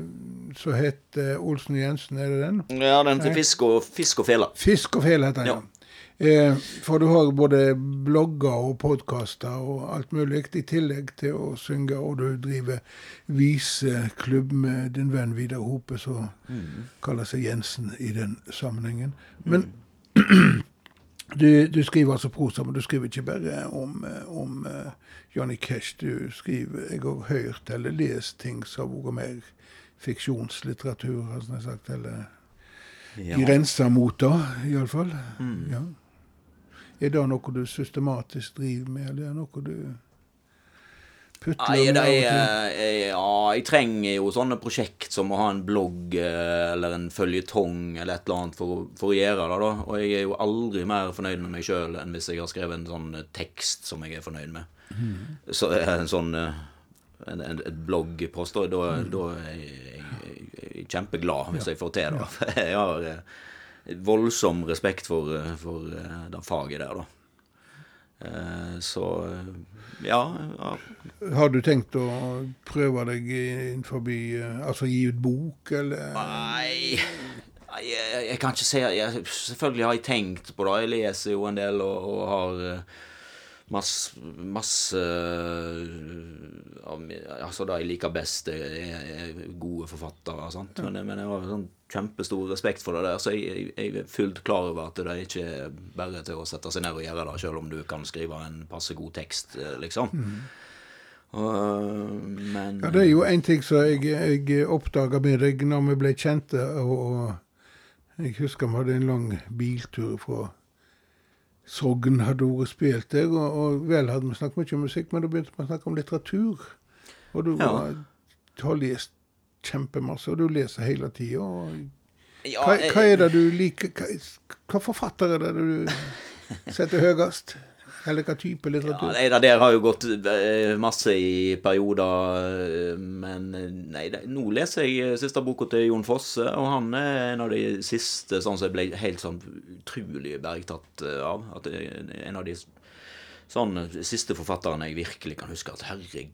som heter Olsen og Jensen, er det den? Ja, den til fisk og, fisk og fela. Fisk og Fela heter den. Ja. Eh, for du har både blogger og podkaster og alt mulig, i tillegg til å synge, og du driver viseklubb med din venn Vidar Hope, som kaller seg Jensen i den sammenhengen. Men du, du skriver altså prosa, men du skriver ikke bare om, eh, om eh, Johnny Cash. Du skriver Jeg har hørt eller lest ting som har vært mer fiksjonslitteratur, har jeg sagt, eller Ja. grensa mot det, iallfall. Mm. Ja. Er det noe du systematisk driver med, eller er det noe du Nei, det er, til? eh, ja, jeg trenger jo sånne prosjekt som å ha en blogg eh, eller en føljetong eller et eller annet for, for å gjøre det, da. Og jeg er jo aldri mer fornøyd med meg sjøl enn hvis jeg har skrevet en sånn eh, tekst som jeg er fornøyd med. Så er en sånn eh, en, en, et bloggpost, da, da, da er jeg, jeg, jeg kjempeglad hvis jeg får til det. For jeg har eh, voldsom respekt for, eh, for eh, det faget der, da. Eh, Så eh, ja, ja. Har du tenkt å prøve deg innenfor Altså gi ut bok, eller? Nei jeg, jeg kan ikke si jeg, Selvfølgelig har jeg tenkt på det. Jeg leser jo en del og, og har eh, masse, masse eh, mi- Altså, det jeg liker best, er, er gode forfattere. Sant? Men, men jeg har sånn kjempestor respekt for det der, så jeg, jeg, er fullt klar over at det ikke er bare til å sette seg ned og gjøre det, selv om du kan skrive en passe god tekst, liksom. liksom. Og, men Ja, det er jo en ting som jeg, jeg oppdaga med deg når vi ble kjente, og, og jeg husker vi hadde en lang biltur fra Sogn, hadde vært spilt der, og, og vel hadde vi snakket mye om musikk, men da begynte vi å snakke om litteratur. Og du Ja. har, har lest kjempemasse, og du leser hele tida. Ja, Hva, hva er det du liker Hva, hva forfatter er det du setter høyest? Eller hva type Ja, litteratur? nei, det der har jo gått eh, masse i perioder, eh, men eh, nei, det, nå leser jeg siste boka til Jon Fosse, og han er en av de siste sånn som jeg ble helt sånn utrolig bergtatt av. At er en av de sånn siste forfatterne jeg virkelig kan huske at herregud,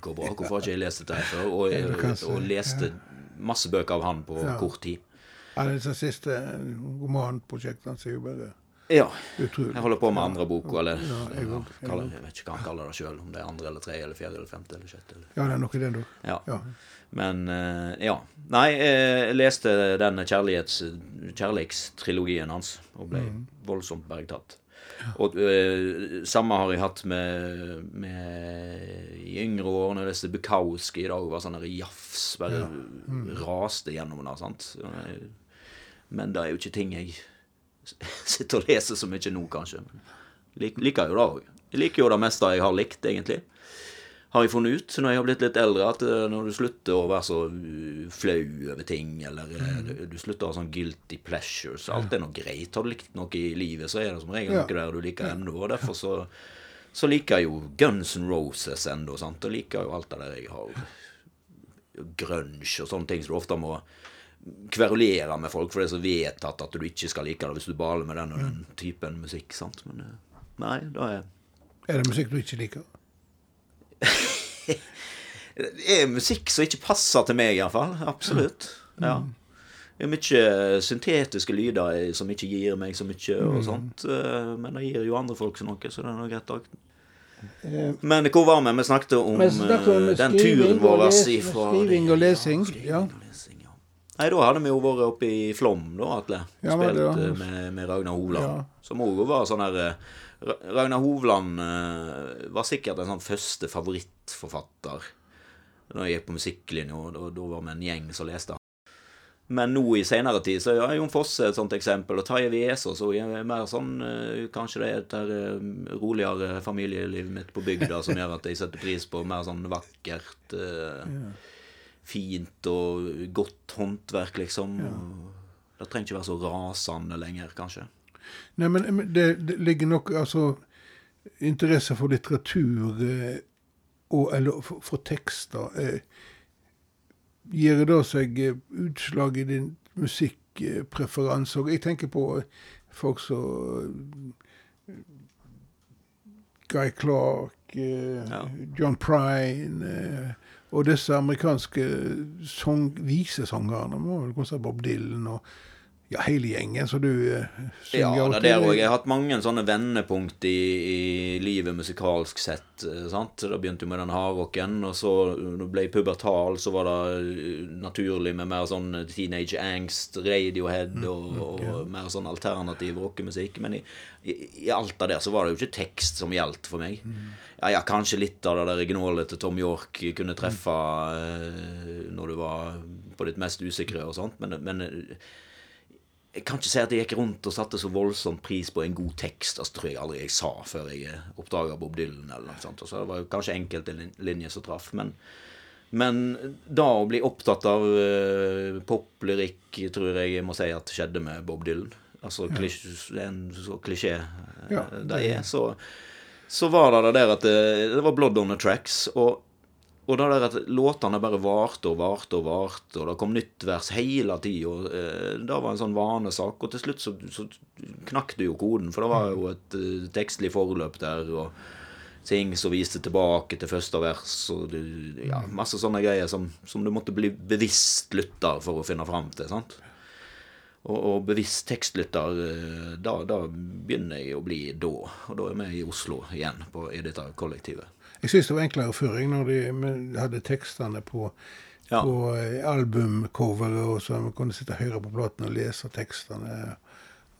hvor bra, hvorfor har ikke jeg lest dette her før? Og, Ja, og, og leste masse bøker av han på Ja. kort tid. Ja, disse siste romanprosjektene er jo bare Ja. utrolig. Jeg holder på med andre boka, eller Ja, jeg jeg kaller, jeg vet ikke hva han kaller det sjøl, om det er andre eller tredje eller fjerde eller femte eller sjette. Eller. Ja, det er noe i den, da. Ja. Ja. Men eh, ja. Nei, eh, jeg leste den kjærlighets, kjærlighetstrilogien hans og ble voldsomt bergtatt. Og uh, samme har jeg hatt med, med i yngre år, når jeg leste Bukowski i dag, var sånn jafs, bare raste gjennom det. sant? Men det er jo ikke ting jeg sitter og leser så mye nå, kanskje. Lik, liker jo det òg. Jeg liker jo det meste jeg har likt, egentlig har jeg funnet ut når jeg har blitt litt eldre, at eh, når du slutter å være så uh, flau over ting, eller mm. du, slutter å ha sånn guilty pleasures Alt er noe greit. Har du likt noe i livet, så er det som regel noe der du liker ennå. Og derfor så, så liker jeg jo Guns N' Roses ennå, sant. Og liker jo alt det der jeg har grunge og sånne ting som du ofte må kverulere med folk, for det er så vedtatt at du ikke skal like det hvis du baler med den og den typen musikk. sant? Men eh, nei, da er Er det musikk du ikke liker? Det er musikk som ikke passer til meg, iallfall. Absolutt. Ja. Det er mye syntetiske lyder som ikke gir meg så mye, og sånt. eh, Men det gir jo andre folk så noe, så det er nå greit òg. Eh, Men hvor var vi? Vi snakket om snakket om den turen vår ifra skriving og lesing, Ja, skriving og lesing. Nei, da hadde vi jo vært oppe i Flåm, da, Atle. Ja, Spilt det eh, med, med Ragnar Hovland. Ja. Som òg var sånn her eh, Ragnar Hovland eh, var sikkert en sånn første favorittforfatter da jeg gikk på musikklinja, og da, da var vi en gjeng som leste. Men nå i senere tid så er Jon Fosse et sånt eksempel, og Tarjei Vesaas òg. er mer sånn Kanskje det er et der, roligere familieliv mitt på bygda som gjør at jeg setter pris på mer sånn vakkert, eh, fint og godt håndverk, liksom. Ja. Det trenger ikke være så rasende lenger, kanskje. Nei, men det, det ligger nok altså Interesse for litteratur eh, og, eller for, for tekster eh, Gir da seg eh, utslag i din musikkpreferanse? Og jeg tenker på eh, folk som Guy Clark, eh, Ja. John Prine og disse amerikanske song, visesangerne. Må vel kunne Bob Dylan og ja, hele gjengen, som du eh, synger Ja, det er der òg. Jeg har hatt mange sånne vendepunkt i, i livet musikalsk sett. eh, sant? Da begynte jeg med den hardrocken, og så når jeg ble pubertal, så var det eh, naturlig med mer sånn teenage angst, Radiohead og, og mer sånn alternativ rockemusikk. Men i, i, i alt av det så var det jo ikke tekst som gjaldt for meg. Ja, ja, kanskje litt av det der gnålet til Tom York kunne treffe eh, når du var på ditt mest usikre og sånt, men, men eh, jeg kan ikke si at jeg gikk rundt og satte så voldsomt pris på en god tekst. Altså, tror jeg aldri jeg sa før jeg oppdaga Bob Dylan. eller noe sånt. Og så det var jo kanskje enkelte lin- linjer som traff. Men, men da å bli opptatt av uh, poplyrikk tror jeg jeg må si at skjedde med Bob Dylan. Altså, klisj, en så klisjé uh, Ja, det er. Så, så var det der at det, det var blood on the tracks. og og det der at låtene bare varte og varte og varte, og det kom nytt vers hele tida, eh, det var en sånn vanesak. Og til slutt så, så knakk det jo koden, for det var jo et eh, tekstlig forløp der, og ting som viste tilbake til første vers, og du, ja, masse sånne greier som, som du måtte bli bevisst lytter for å finne fram til. sant? Og, og bevisst tekstlytter, eh, da, da begynner jeg å bli da. Og da er vi i Oslo igjen, på, i dette kollektivet. Jeg syns det var enklere før, jeg, når de hadde tekstene på, Ja. på eh, albumcoveret, og så man kunne sitte høyre på platen og lese tekstene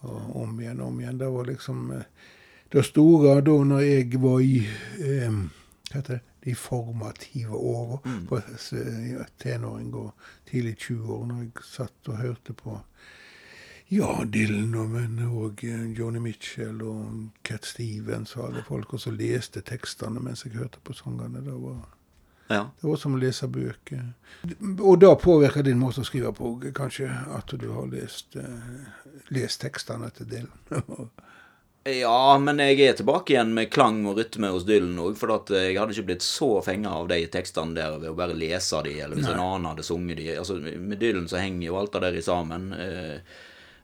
og om igjen og om igjen. Det var liksom eh, det store da når jeg var i eh, hva heter det, de formative åra, på eh, tenåring og tidlig 20-år, når jeg satt og hørte på ja, Dylan, og- òg Joni Mitchell og Cat Stevens og alle folk, og så leste tekstene mens jeg hørte på sangene. Det var Ja. Det var som å lese bøker. Og da påvirker din måte å skrive på kanskje at du har lest, eh, lest tekstene til Dylan. Ja, men jeg er tilbake igjen med klang og rytme hos Dylan òg. For jeg hadde ikke blitt så fenga av de tekstene der ved å bare lese de, eller hvis en annen hadde sunget de. Altså, Med Dylan så henger jo alt det der i sammen. Eh,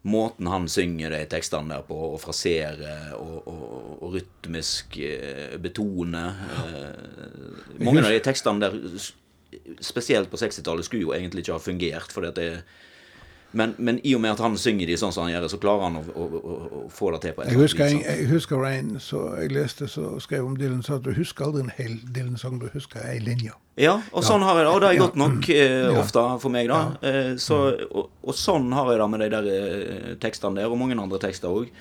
måten han synger de tekstene der på, og fraserer og, og, og rytmisk betone eh, Mange av de tekstene der, spesielt på 60-tallet, skulle jo egentlig ikke ha fungert. fordi at det men, men i og med at han synger de sånn som han gjør, så klarer han å, å, å, å få det til på et Jeg husker, en, jeg husker en så jeg leste så skrev om Dylan, sa at du husker aldri en hel Dylan-sang, du husker ei linje. Ja, og sånn har jeg det. Og det er godt nok eh, ofte for meg, da. Eh, så, og, og sånn har jeg det med de der eh, tekstene der, og mange andre tekster òg.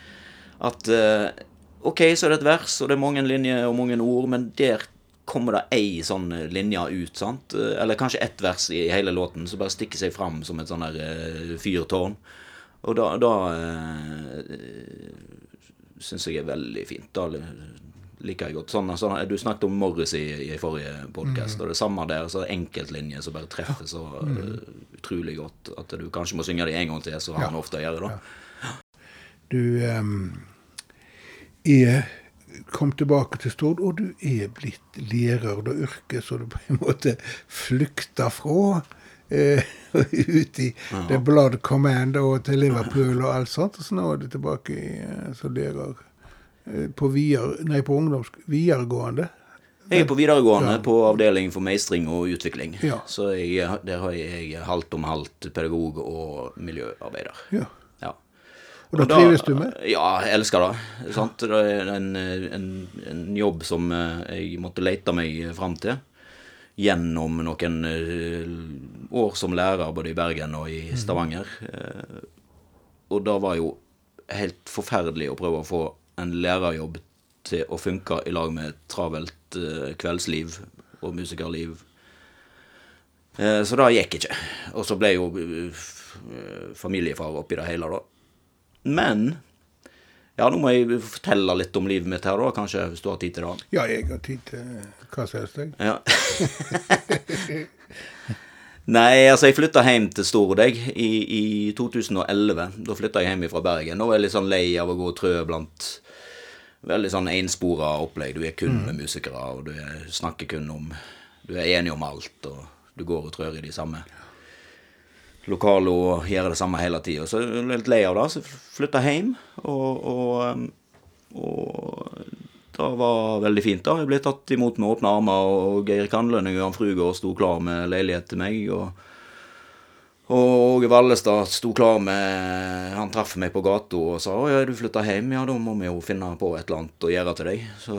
At eh, OK, så er det et vers, og det er mange linjer og mange ord, men der kommer det ei sånn linje ut, sant? Eller kanskje ett vers i hele låten som bare stikker seg fram som et sånn der eh, fyrtårn. Og da, da eh, syns jeg er veldig fint. Da liker jeg godt. Sånn, sånn, du snakket om Morris i, i forrige podkast, og det samme der. så Enkeltlinjer som bare treffer så uh, utrolig godt at du kanskje må synge det en gang til, så han ofte gjør det. da. Du um, er kom tilbake til Stord, og du er blitt lærer da yrket, så du på en måte flykta fra. Uh, ut i The Blood Command og til Liverpool og alt sånt. Og så nå er du tilbake i, eh, som lærer uh, på, videre, nei, på videregående. Jeg er på videregående på avdeling for meistring og utvikling. Ja. Så jeg, der har jeg halvt om halvt pedagog og miljøarbeider. Ja. Og da trives du med? Ja, jeg elsker det. Sant? Det er en, en, en jobb som eh, jeg måtte lete meg fram til gjennom noen eh, år som lærer både i Bergen og i Stavanger. Mm. Og det var jo helt forferdelig å prøve å få en lærerjobb til å funke i lag med travelt kveldsliv og musikerliv. Så det gikk ikke. Og så ble jo familiefar oppi det hele, da. Men ja, nå må jeg fortelle litt om livet mitt her, da, kanskje, hvis du har tid til det. Ja, jeg har tid til hva som helst, jeg. Ja. Nei, altså jeg flytta hjem til Stord jeg, i, i 2011. Da flytta jeg hjem fra Bergen. Nå er jeg litt sånn lei av å gå og trø blant veldig sånn enspora opplegg. Du er kun med musikere, og du er, snakker kun om Du er enig om alt, og du går og trør i de samme lokale og gjøre det samme hele tida. Så jeg ble litt lei av det, så jeg flytta hjem, og, og, um, og det var veldig fint. da. Jeg ble tatt imot med åpne armer, og Geir Kandlønning og Jan Frugård sto klar med leilighet til meg. og og Åge Vallestad sto klar med Han traff meg på gata og sa å ja, du flytta hjem, ja da må vi jo finne på et eller annet å gjøre til deg. Så,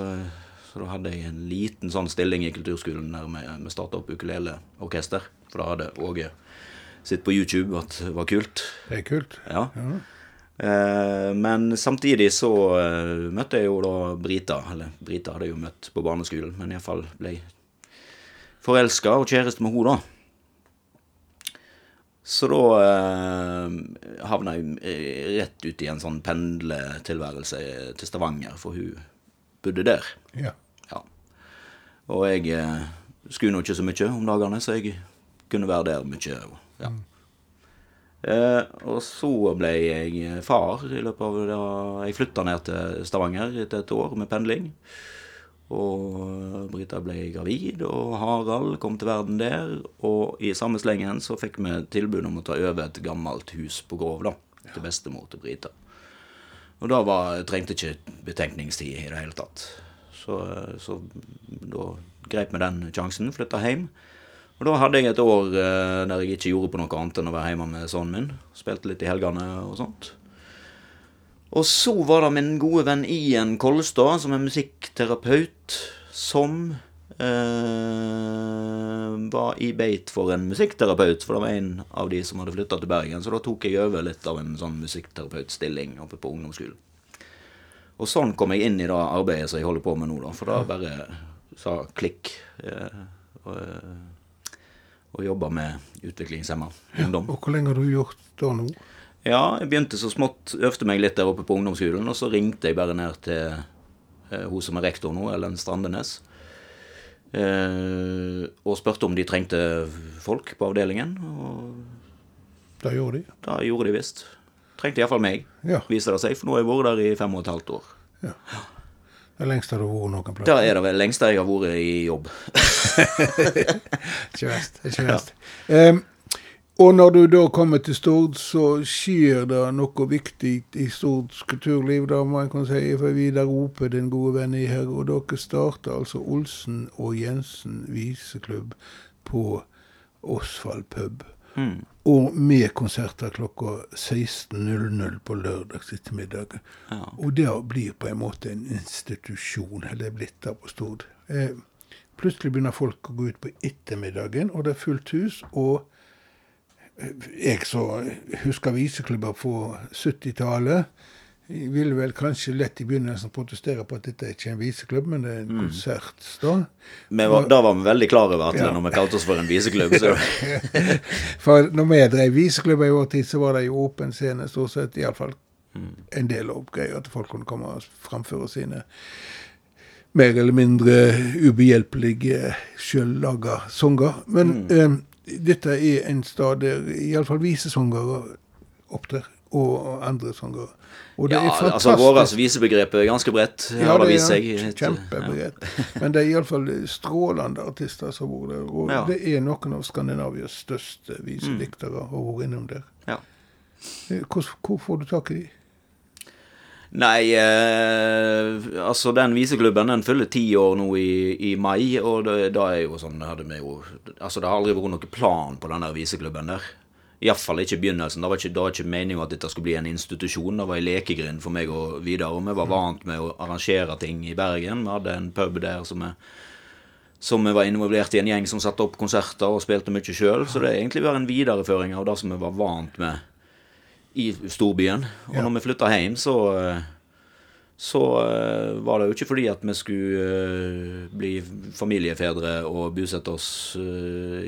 så da hadde jeg en liten sånn stilling i kulturskolen der vi, vi starta opp ukuleleorkester. For da hadde Åge sett på YouTube det var kult. Det er kult. Ja. Eh, men samtidig så eh, møtte jeg jo da Brita. Eller Brita hadde jeg jo møtt på barneskolen, men iallfall ble forelska og kjæreste med henne, da. Så da eh, havna jeg eh, rett ut i en sånn pendletilværelse til Stavanger, for hun bodde der. Ja. Ja. Og jeg eh, skulle nå ikke så mye om dagene, så jeg kunne være der mye. Ja. Eh, og så ble jeg far i løpet av da Jeg flytta ned til Stavanger etter et år med pendling. Og Brita ble gravid, og Harald kom til verden der. Og i samme slengen så fikk vi tilbud om å ta over et gammelt hus på Grov, da. Til bestemor til Brita. Og da var, trengte ikke betenkningstid i det hele tatt. Så, så da grep vi den sjansen, flytta hjem. Og da hadde jeg et år eh, der jeg ikke gjorde på noe annet enn å være hjemme med sønnen min. Spilte litt i helgene og sånt. Og så var det min gode venn Ian Kolstad, som er musikkterapeut, som eh, var i beit for en musikkterapeut, for det var en av de som hadde flytta til Bergen. Så da tok jeg over litt av en sånn musikkterapeutstilling oppe på ungdomsskolen. Og sånn kom jeg inn i det arbeidet som jeg holder på med nå, da. For da bare sa klikk. Eh, og, eh, og jobba med utviklingshemma ungdom. Og hvor lenge har du gjort det nå? Ja, jeg begynte så smått, øvde meg litt der oppe på ungdomsskolen, og så ringte jeg bare ned til eh, hun som er rektor nå, Ellen Strandenes. Eh, og spurte om de trengte folk på avdelingen. Og Da gjorde de. da gjorde de visst. Trengte iallfall meg, Ja. viser det seg. For nå har jeg vært der i fem og et halvt år. Det lengst har du vært noen plass. Det er det vel lengste jeg har vært i jobb. Ikke verst. Ikke verst. Em, og når du da kommer til Stord, så skjer det noe viktig i Stords kulturliv, da jeg kunne si. For Vidar Ope, din gode venn i her, og dere starter altså Olsen og Jensen viseklubb på Osvald pub. Mm. Og med konserter klokka 16.00 på lørdags ettermiddag. Ja. Og det blir på en måte en institusjon, eller er blitt det på Stord. Eh, plutselig begynner folk å gå ut på ettermiddagen, og det er fullt hus. Og eh, jeg som husker viseklubber på 70-tallet. Jeg ville vel kanskje lett i begynnelsen protestere på at dette er ikke en viseklubb, men det er en konsert. Men var, da var vi veldig klar over at Ja. når vi kalte oss for en viseklubb, så For når vi drev viseklubb i vår tid, så var det jo åpen scene stort sett. Iallfall en del av greier at folk kunne komme og framføre sine mer eller mindre ubehjelpelige sjøllaga sanger. Men eh, dette er en stad der iallfall visesangere opptrer, og andre sanger. Og det Ja, er altså fantastisk. vårt visebegrep er ganske bredt, Ja, det er seg. ja. Men det er iallfall strålende artister som bor der. Og Ja. det er noen av Skandinavias største visediktere har vært innom der. Ja. Eh, Hvor, hvor får du tak i de? Nei, eh, altså den viseklubben den fyller ti år nå i, i mai, og da er jo sånn hadde vi jo, Altså det har aldri vært noen plan på den der viseklubben der. Iallfall ikke i begynnelsen. Det var ikke, det var ikke meningen at dette skulle bli en institusjon. Det var en lekegrind for meg og Vidar. Og vi var vant med å arrangere ting i Bergen. Vi hadde en pub der som vi, som vi var involvert i en gjeng som satte opp konserter og spilte mye sjøl. Så det er egentlig bare en videreføring av det som vi var vant med i storbyen. Og når vi flytta hjem, så eh, så eh, var det jo ikke fordi at vi skulle eh, bli familiefedre og bosette oss eh,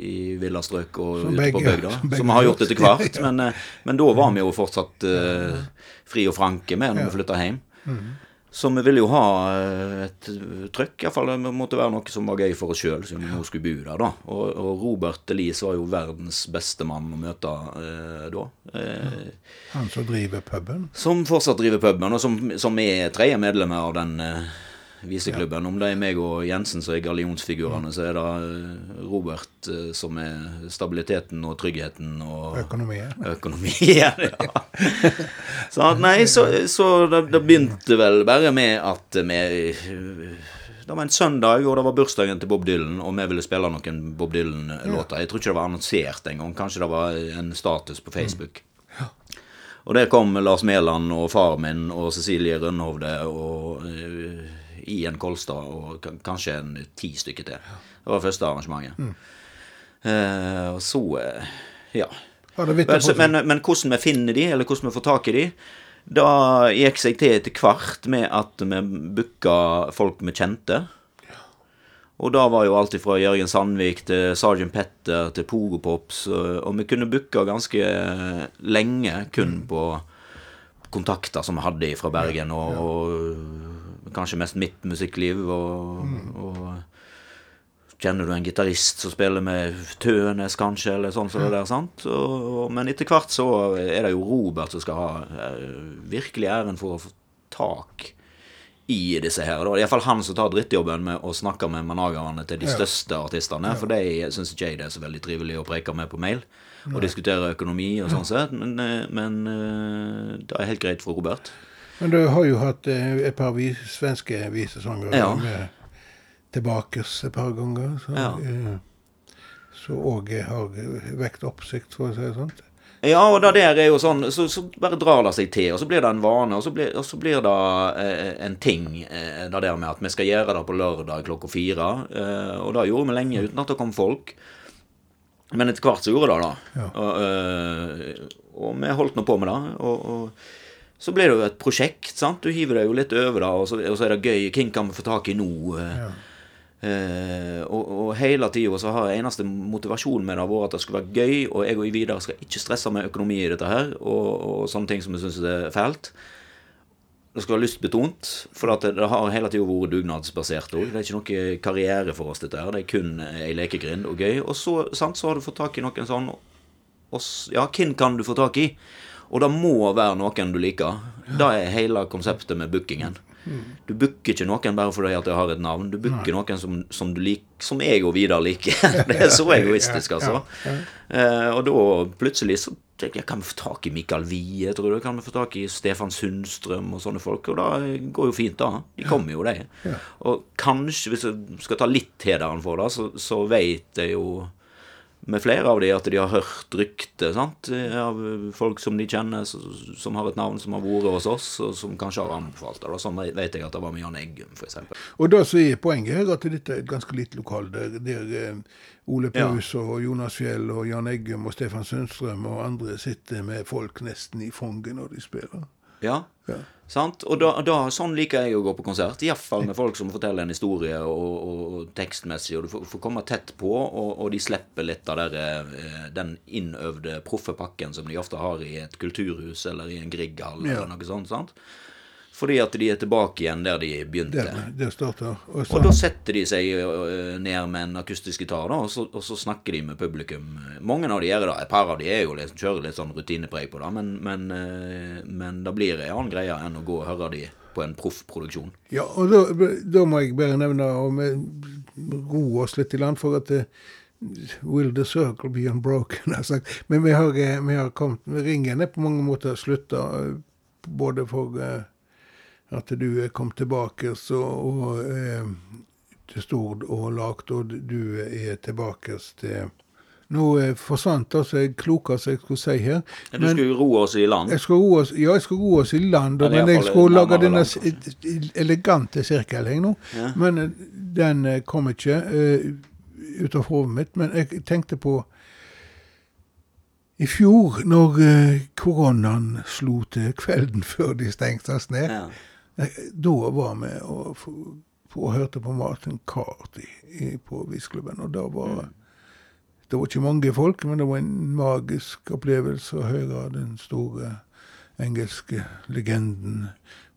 i villastrøk og Som ute på bygda, som som vi har gjort etter hvert. Men, men da var vi jo fortsatt fri og franke med når vi flytta hjem. Mhm. Så vi ville jo ha eh, et trøkk. Iallfall det måtte være noe som var gøy for oss sjøl, siden vi nå skulle bo der. da. Og, og Robert Elise var jo verdens beste mann å møte eh, da. Eh, Han som driver puben? som fortsatt driver puben, og som, som er tredje medlemmer av den eh, viseklubben. Om det er meg og Jensen som er gallionsfigurene, så er det eh, Robert eh, som er stabiliteten og tryggheten og Økonomien? økonomien. Ja. Så nei, så, så det, det begynte vel bare med at vi Det var en søndag, og det var bursdagen til Bob Dylan, og vi ville spille noen Bob Dylan-låter. Jeg tror ikke det var annonsert engang. Kanskje det var en status på Facebook. Og der kom Lars Mæland og far min og Cecilie Rønhovde og uh, Ian Kolstad og kanskje en ti stykker til. Det var første arrangementet. Eh, og så eh, Ja. Seg? men, men hvordan vi finner de, eller hvordan vi får tak i de, da gikk seg til etter hvert med at vi booka folk vi kjente. Og da var jo alt fra Jørgen Sandvik til Sergeant Petter til Pogopops, og, og vi kunne booka ganske lenge kun på kontakter som vi hadde fra Bergen, og, og kanskje mest mitt musikkliv. Og, og kjenner du en gitarist som spiller med Tønes, kanskje, eller sånn som det der, sant? Og, og, men etter hvert så er det jo Robert som skal ha eh, virkelig æren for å få tak i disse her. Da. Iallfall han som tar drittjobben med å snakke med managerne til de største artistene. For de syns ikke jeg det er så veldig trivelig å preke med på mail og diskutere økonomi og sånn sett. Men, eh, men eh, det er helt greit for Robert. Men du har jo hatt eh, et par vis, svenske visesanger Ja. med tilbakes et par ganger. Så, Ja. eh, så òg har vekt oppsikt, for å si det sånn. Ja, og det der er jo sånn Så, så bare drar det seg til, og så blir det en vane, og så blir, og så blir det eh, en ting, eh, det der med at vi skal gjøre det på lørdag klokka fire. Eh, og det gjorde vi lenge uten at det kom folk. Men etter hvert så gjorde det det. Ja. Og, eh, og vi holdt nå på med det. Og, og så blir det jo et prosjekt, sant. Du hiver deg jo litt over det, og så, og så er det gøy. Hvem kan vi få tak i nå? Ja. Eh, og, og hele tida så har eneste motivasjon med det vært at det skulle være gøy, og jeg og Vidar skal ikke stresse med økonomi i dette her, og, og sånne ting som vi syns er fælt. det skal være lystbetont, for det, det har hele tida vært dugnadsbasert òg. Det er ikke noe karriere for oss, dette her. Det er kun ei lekegrind og gøy. Og så, sant, så har du fått tak i noen sånn Ja, hvem kan du få tak i? Og det må være noen du liker. Det er hele konseptet med bookingen. Du booker ikke noen bare fordi at jeg har et navn. Du booker noen som, som, du lik, som jeg og Vidar liker. det er så egoistisk, altså. Eh, og da plutselig så jeg kan vi få tak i Mikael Wie, tror du. Kan vi få tak i Stefan Sundstrøm og sånne folk. Og det går jo fint, da. De kommer jo, de. Og kanskje, hvis jeg skal ta litt hederen for det, så, så vet jeg jo med flere av de at de har hørt rykter sant? av folk som de kjenner, som har et navn som har vært hos oss, og som kanskje har anbefalt det. Sånn vet jeg at det var med Jan Eggum, f.eks. Og da så er poenget her at dette er et ganske lite lokal, der, der eh, Ole Paus ja. og Jonas Fjell og Jan Eggum og Stefan Sundstrøm og andre sitter med folk nesten i fanget når de spiller. Ja. ja. Sant? Og da, da, sånn liker jeg å gå på konsert. Iallfall med folk som forteller en historie og, og, og tekstmessig, og du får, får, komme tett på, og, og de slipper litt av der, eh, den innøvde proffe pakken som de ofte har i et kulturhus eller i en Grieghall ja. eller noe sånt. sant? Fordi at de er tilbake igjen der de begynte. Der, der startet, og, og, da setter de seg ned med en akustisk gitar, da, og, så, og så snakker de med publikum. Mange av de gjør det. Et par av de er jo liksom, kjører litt sånn rutinepreg på det, men, men, men det blir en annen greie enn å gå og høre de på en proffproduksjon. Ja, og da, da, må jeg bare nevne, og vi roer oss litt i land, for at Will the circle be unbroken? Men vi har, vi har kommet Ringen er på mange måter slutta, både for at du kommet tilbake så, og, eh, til Stord og lagt, og du er tilbake til nå eh, forsvant altså jeg kloka som jeg skulle si her. Men, du skulle roe oss i land? Jeg skulle roe oss, ja, jeg skulle roe oss i land, ja, men jeg skulle lage denne elegante sirkelen nå. Ja. Men eh, den eh, kom ikke uh, ut av hodet mitt. Men jeg tenkte på i fjor, når uh, koronaen slo til kvelden før de stengte oss ned. Ja. Da var vi og, og hørte på Martin Carty på Visklubben. Og da var mm. Det var ikke mange folk, men det var en magisk opplevelse å høre den store engelske legenden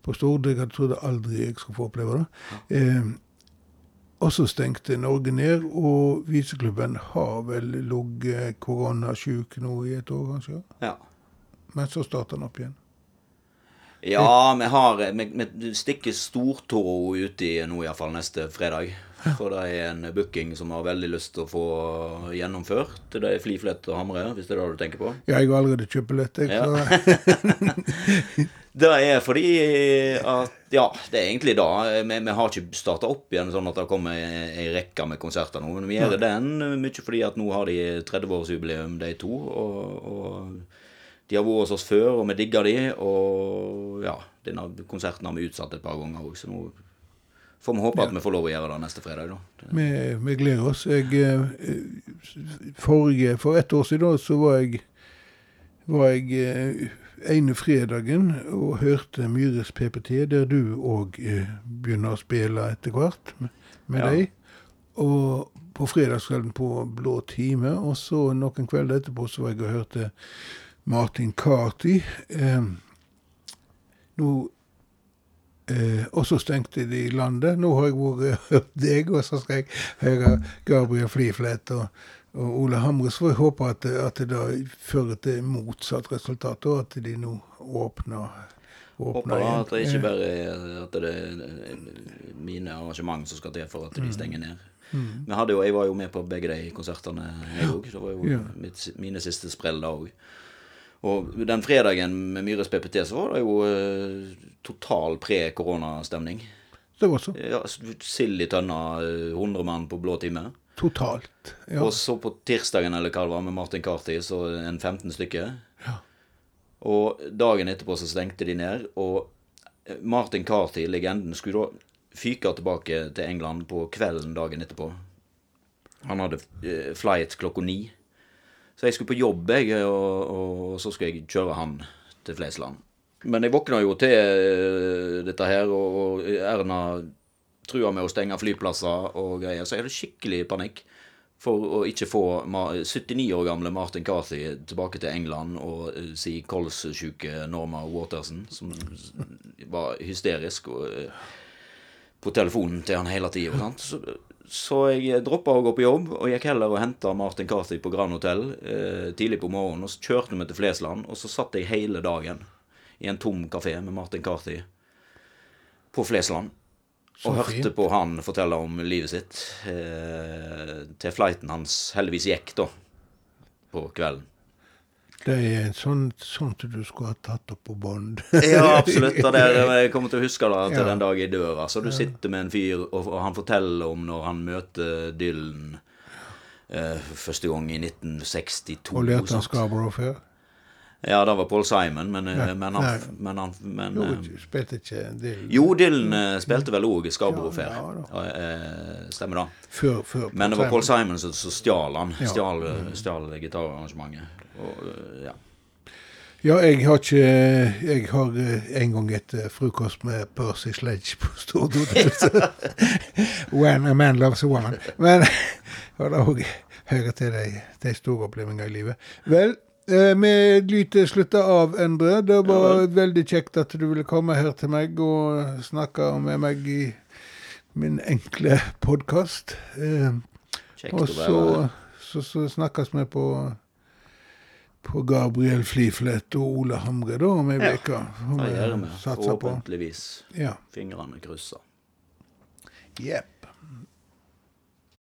på Stord. Jeg trodde aldri jeg skulle få oppleve det. Ja. Eh, og så stengte Norge ned, og Viseklubben har vel ligget koronasjuk nå i et år, kanskje? Ja. Men så starta den opp igjen. Ja, vi har Vi, stikker stortåa uti nå iallfall neste fredag. For det er en booking som har veldig lyst til å få gjennomført. Det er Fliflett og Hamre, hvis det er det du tenker på? Ja, jeg har allerede kjøpt billett, jeg. Ja. det er fordi at Ja, det er egentlig da. Vi, vi har ikke starta opp igjen sånn at det kommer ei rekke med konserter nå. Men vi gjør den mye fordi at nå har de 30-årsjubileum, de to. og, og de har vært hos oss før, og vi digger de, og ja, denne konserten har vi utsatt et par ganger òg, så nå får vi håpe ja. at vi får lov å gjøre det neste fredag, da. Vi, vi gleder oss. Jeg, eh, forrige, for ett år siden så var jeg, var jeg eh, ene fredagen og hørte Myhres PPT, der du òg eh, begynner å spille etter hvert med, med ja. deg. Og på fredagskvelden på Blå time, og så noen kvelder etterpå så var jeg og hørte Martin Carty. Eh, nå eh, Og så stengte de landet. Nå har jeg vært hørt deg, og så skal jeg høre Gabriel Fliflet og, og Ole Hamre. Så får jeg håpe at, at det da fører til motsatt resultat, og at de nå åpner Håper at det ikke bare er at det er mine arrangement som skal til for at de mm. stenger ned. Mm. Jo, Jeg var jo med på begge de konsertene, jeg òg. Det var jo ja. mitt, mine siste sprell da òg. Og den fredagen med Myhres PPT så var det jo eh, total pre-koronastemning. Det var så. Ja, Sild i tønna, 100 mann på blå time. Totalt. ja. Og så på tirsdagen eller hva det var, med Martin Carty, så en 15 stykker. Ja. Og dagen etterpå så stengte de ned. Og eh, Martin Carty, legenden, skulle da fyke tilbake til England på kvelden dagen etterpå. Han hadde uh, flight klokka ni. Så jeg skulle på jobb, jeg, og, og så skulle jeg kjøre han til Flesland. Men jeg våkna jo til eh, dette her, og Erna trua med å stenge flyplasser og greier, så jeg hadde skikkelig panikk. for å ikke få 79 år gamle Martin Carthy tilbake til England og eh, si kolssyke Norma Waterson, som var hysterisk og, eh, på telefonen til han hele tida. Så, jeg droppa å gå på jobb, og gikk heller og henta Martin Carthy på Grand Hotel eh, tidlig på morgenen. Og så kjørte vi til Flesland, og så satt jeg hele dagen i en tom kafé med Martin Carthy på Flesland. Og hørte på han fortelle om livet sitt eh, til flighten hans heldigvis gikk, da, på kvelden. Det er en sånn, sånt du skulle ha tatt opp på bånd. Ja, absolutt. Og det, jeg kommer til å huske det til Ja. den dag jeg dør. Altså, du sitter med en fyr, og, og han forteller om når han møter Dylan eh, første gang i 1962. Og lærte han? Scarborough før. Ja, det var Paul Simon, men, eh, Nei, men nei. han, men han men, Jo, eh, spilte ikke Dylan Jo, Dylan eh, spilte vel òg Scarborough Fair. ja Ja, stemmer det. før, før Men det var Paul Simon som stjal han. Ja. Stjal, stjal gitararrangementet. Og, ja. Ja, jeg har ikke Jeg har en gang et frokost med Percy Sledge på Stordodhuset. When a man loves a woman. Men og det òg hører til de, de store opplevelsene i livet. Vel, vi lyter slutter av, Endre. Det var veldig kjekt at du ville komme her til meg og snakke med meg i min enkle podkast. Eh, og så, så, så snakkes vi på på Gabriel Fliflet og Ole Hamre da om ei Ja, uke. Ja, Det gjør vi. Forhåpentligvis. Ja. Fingrene kryssa. Jepp.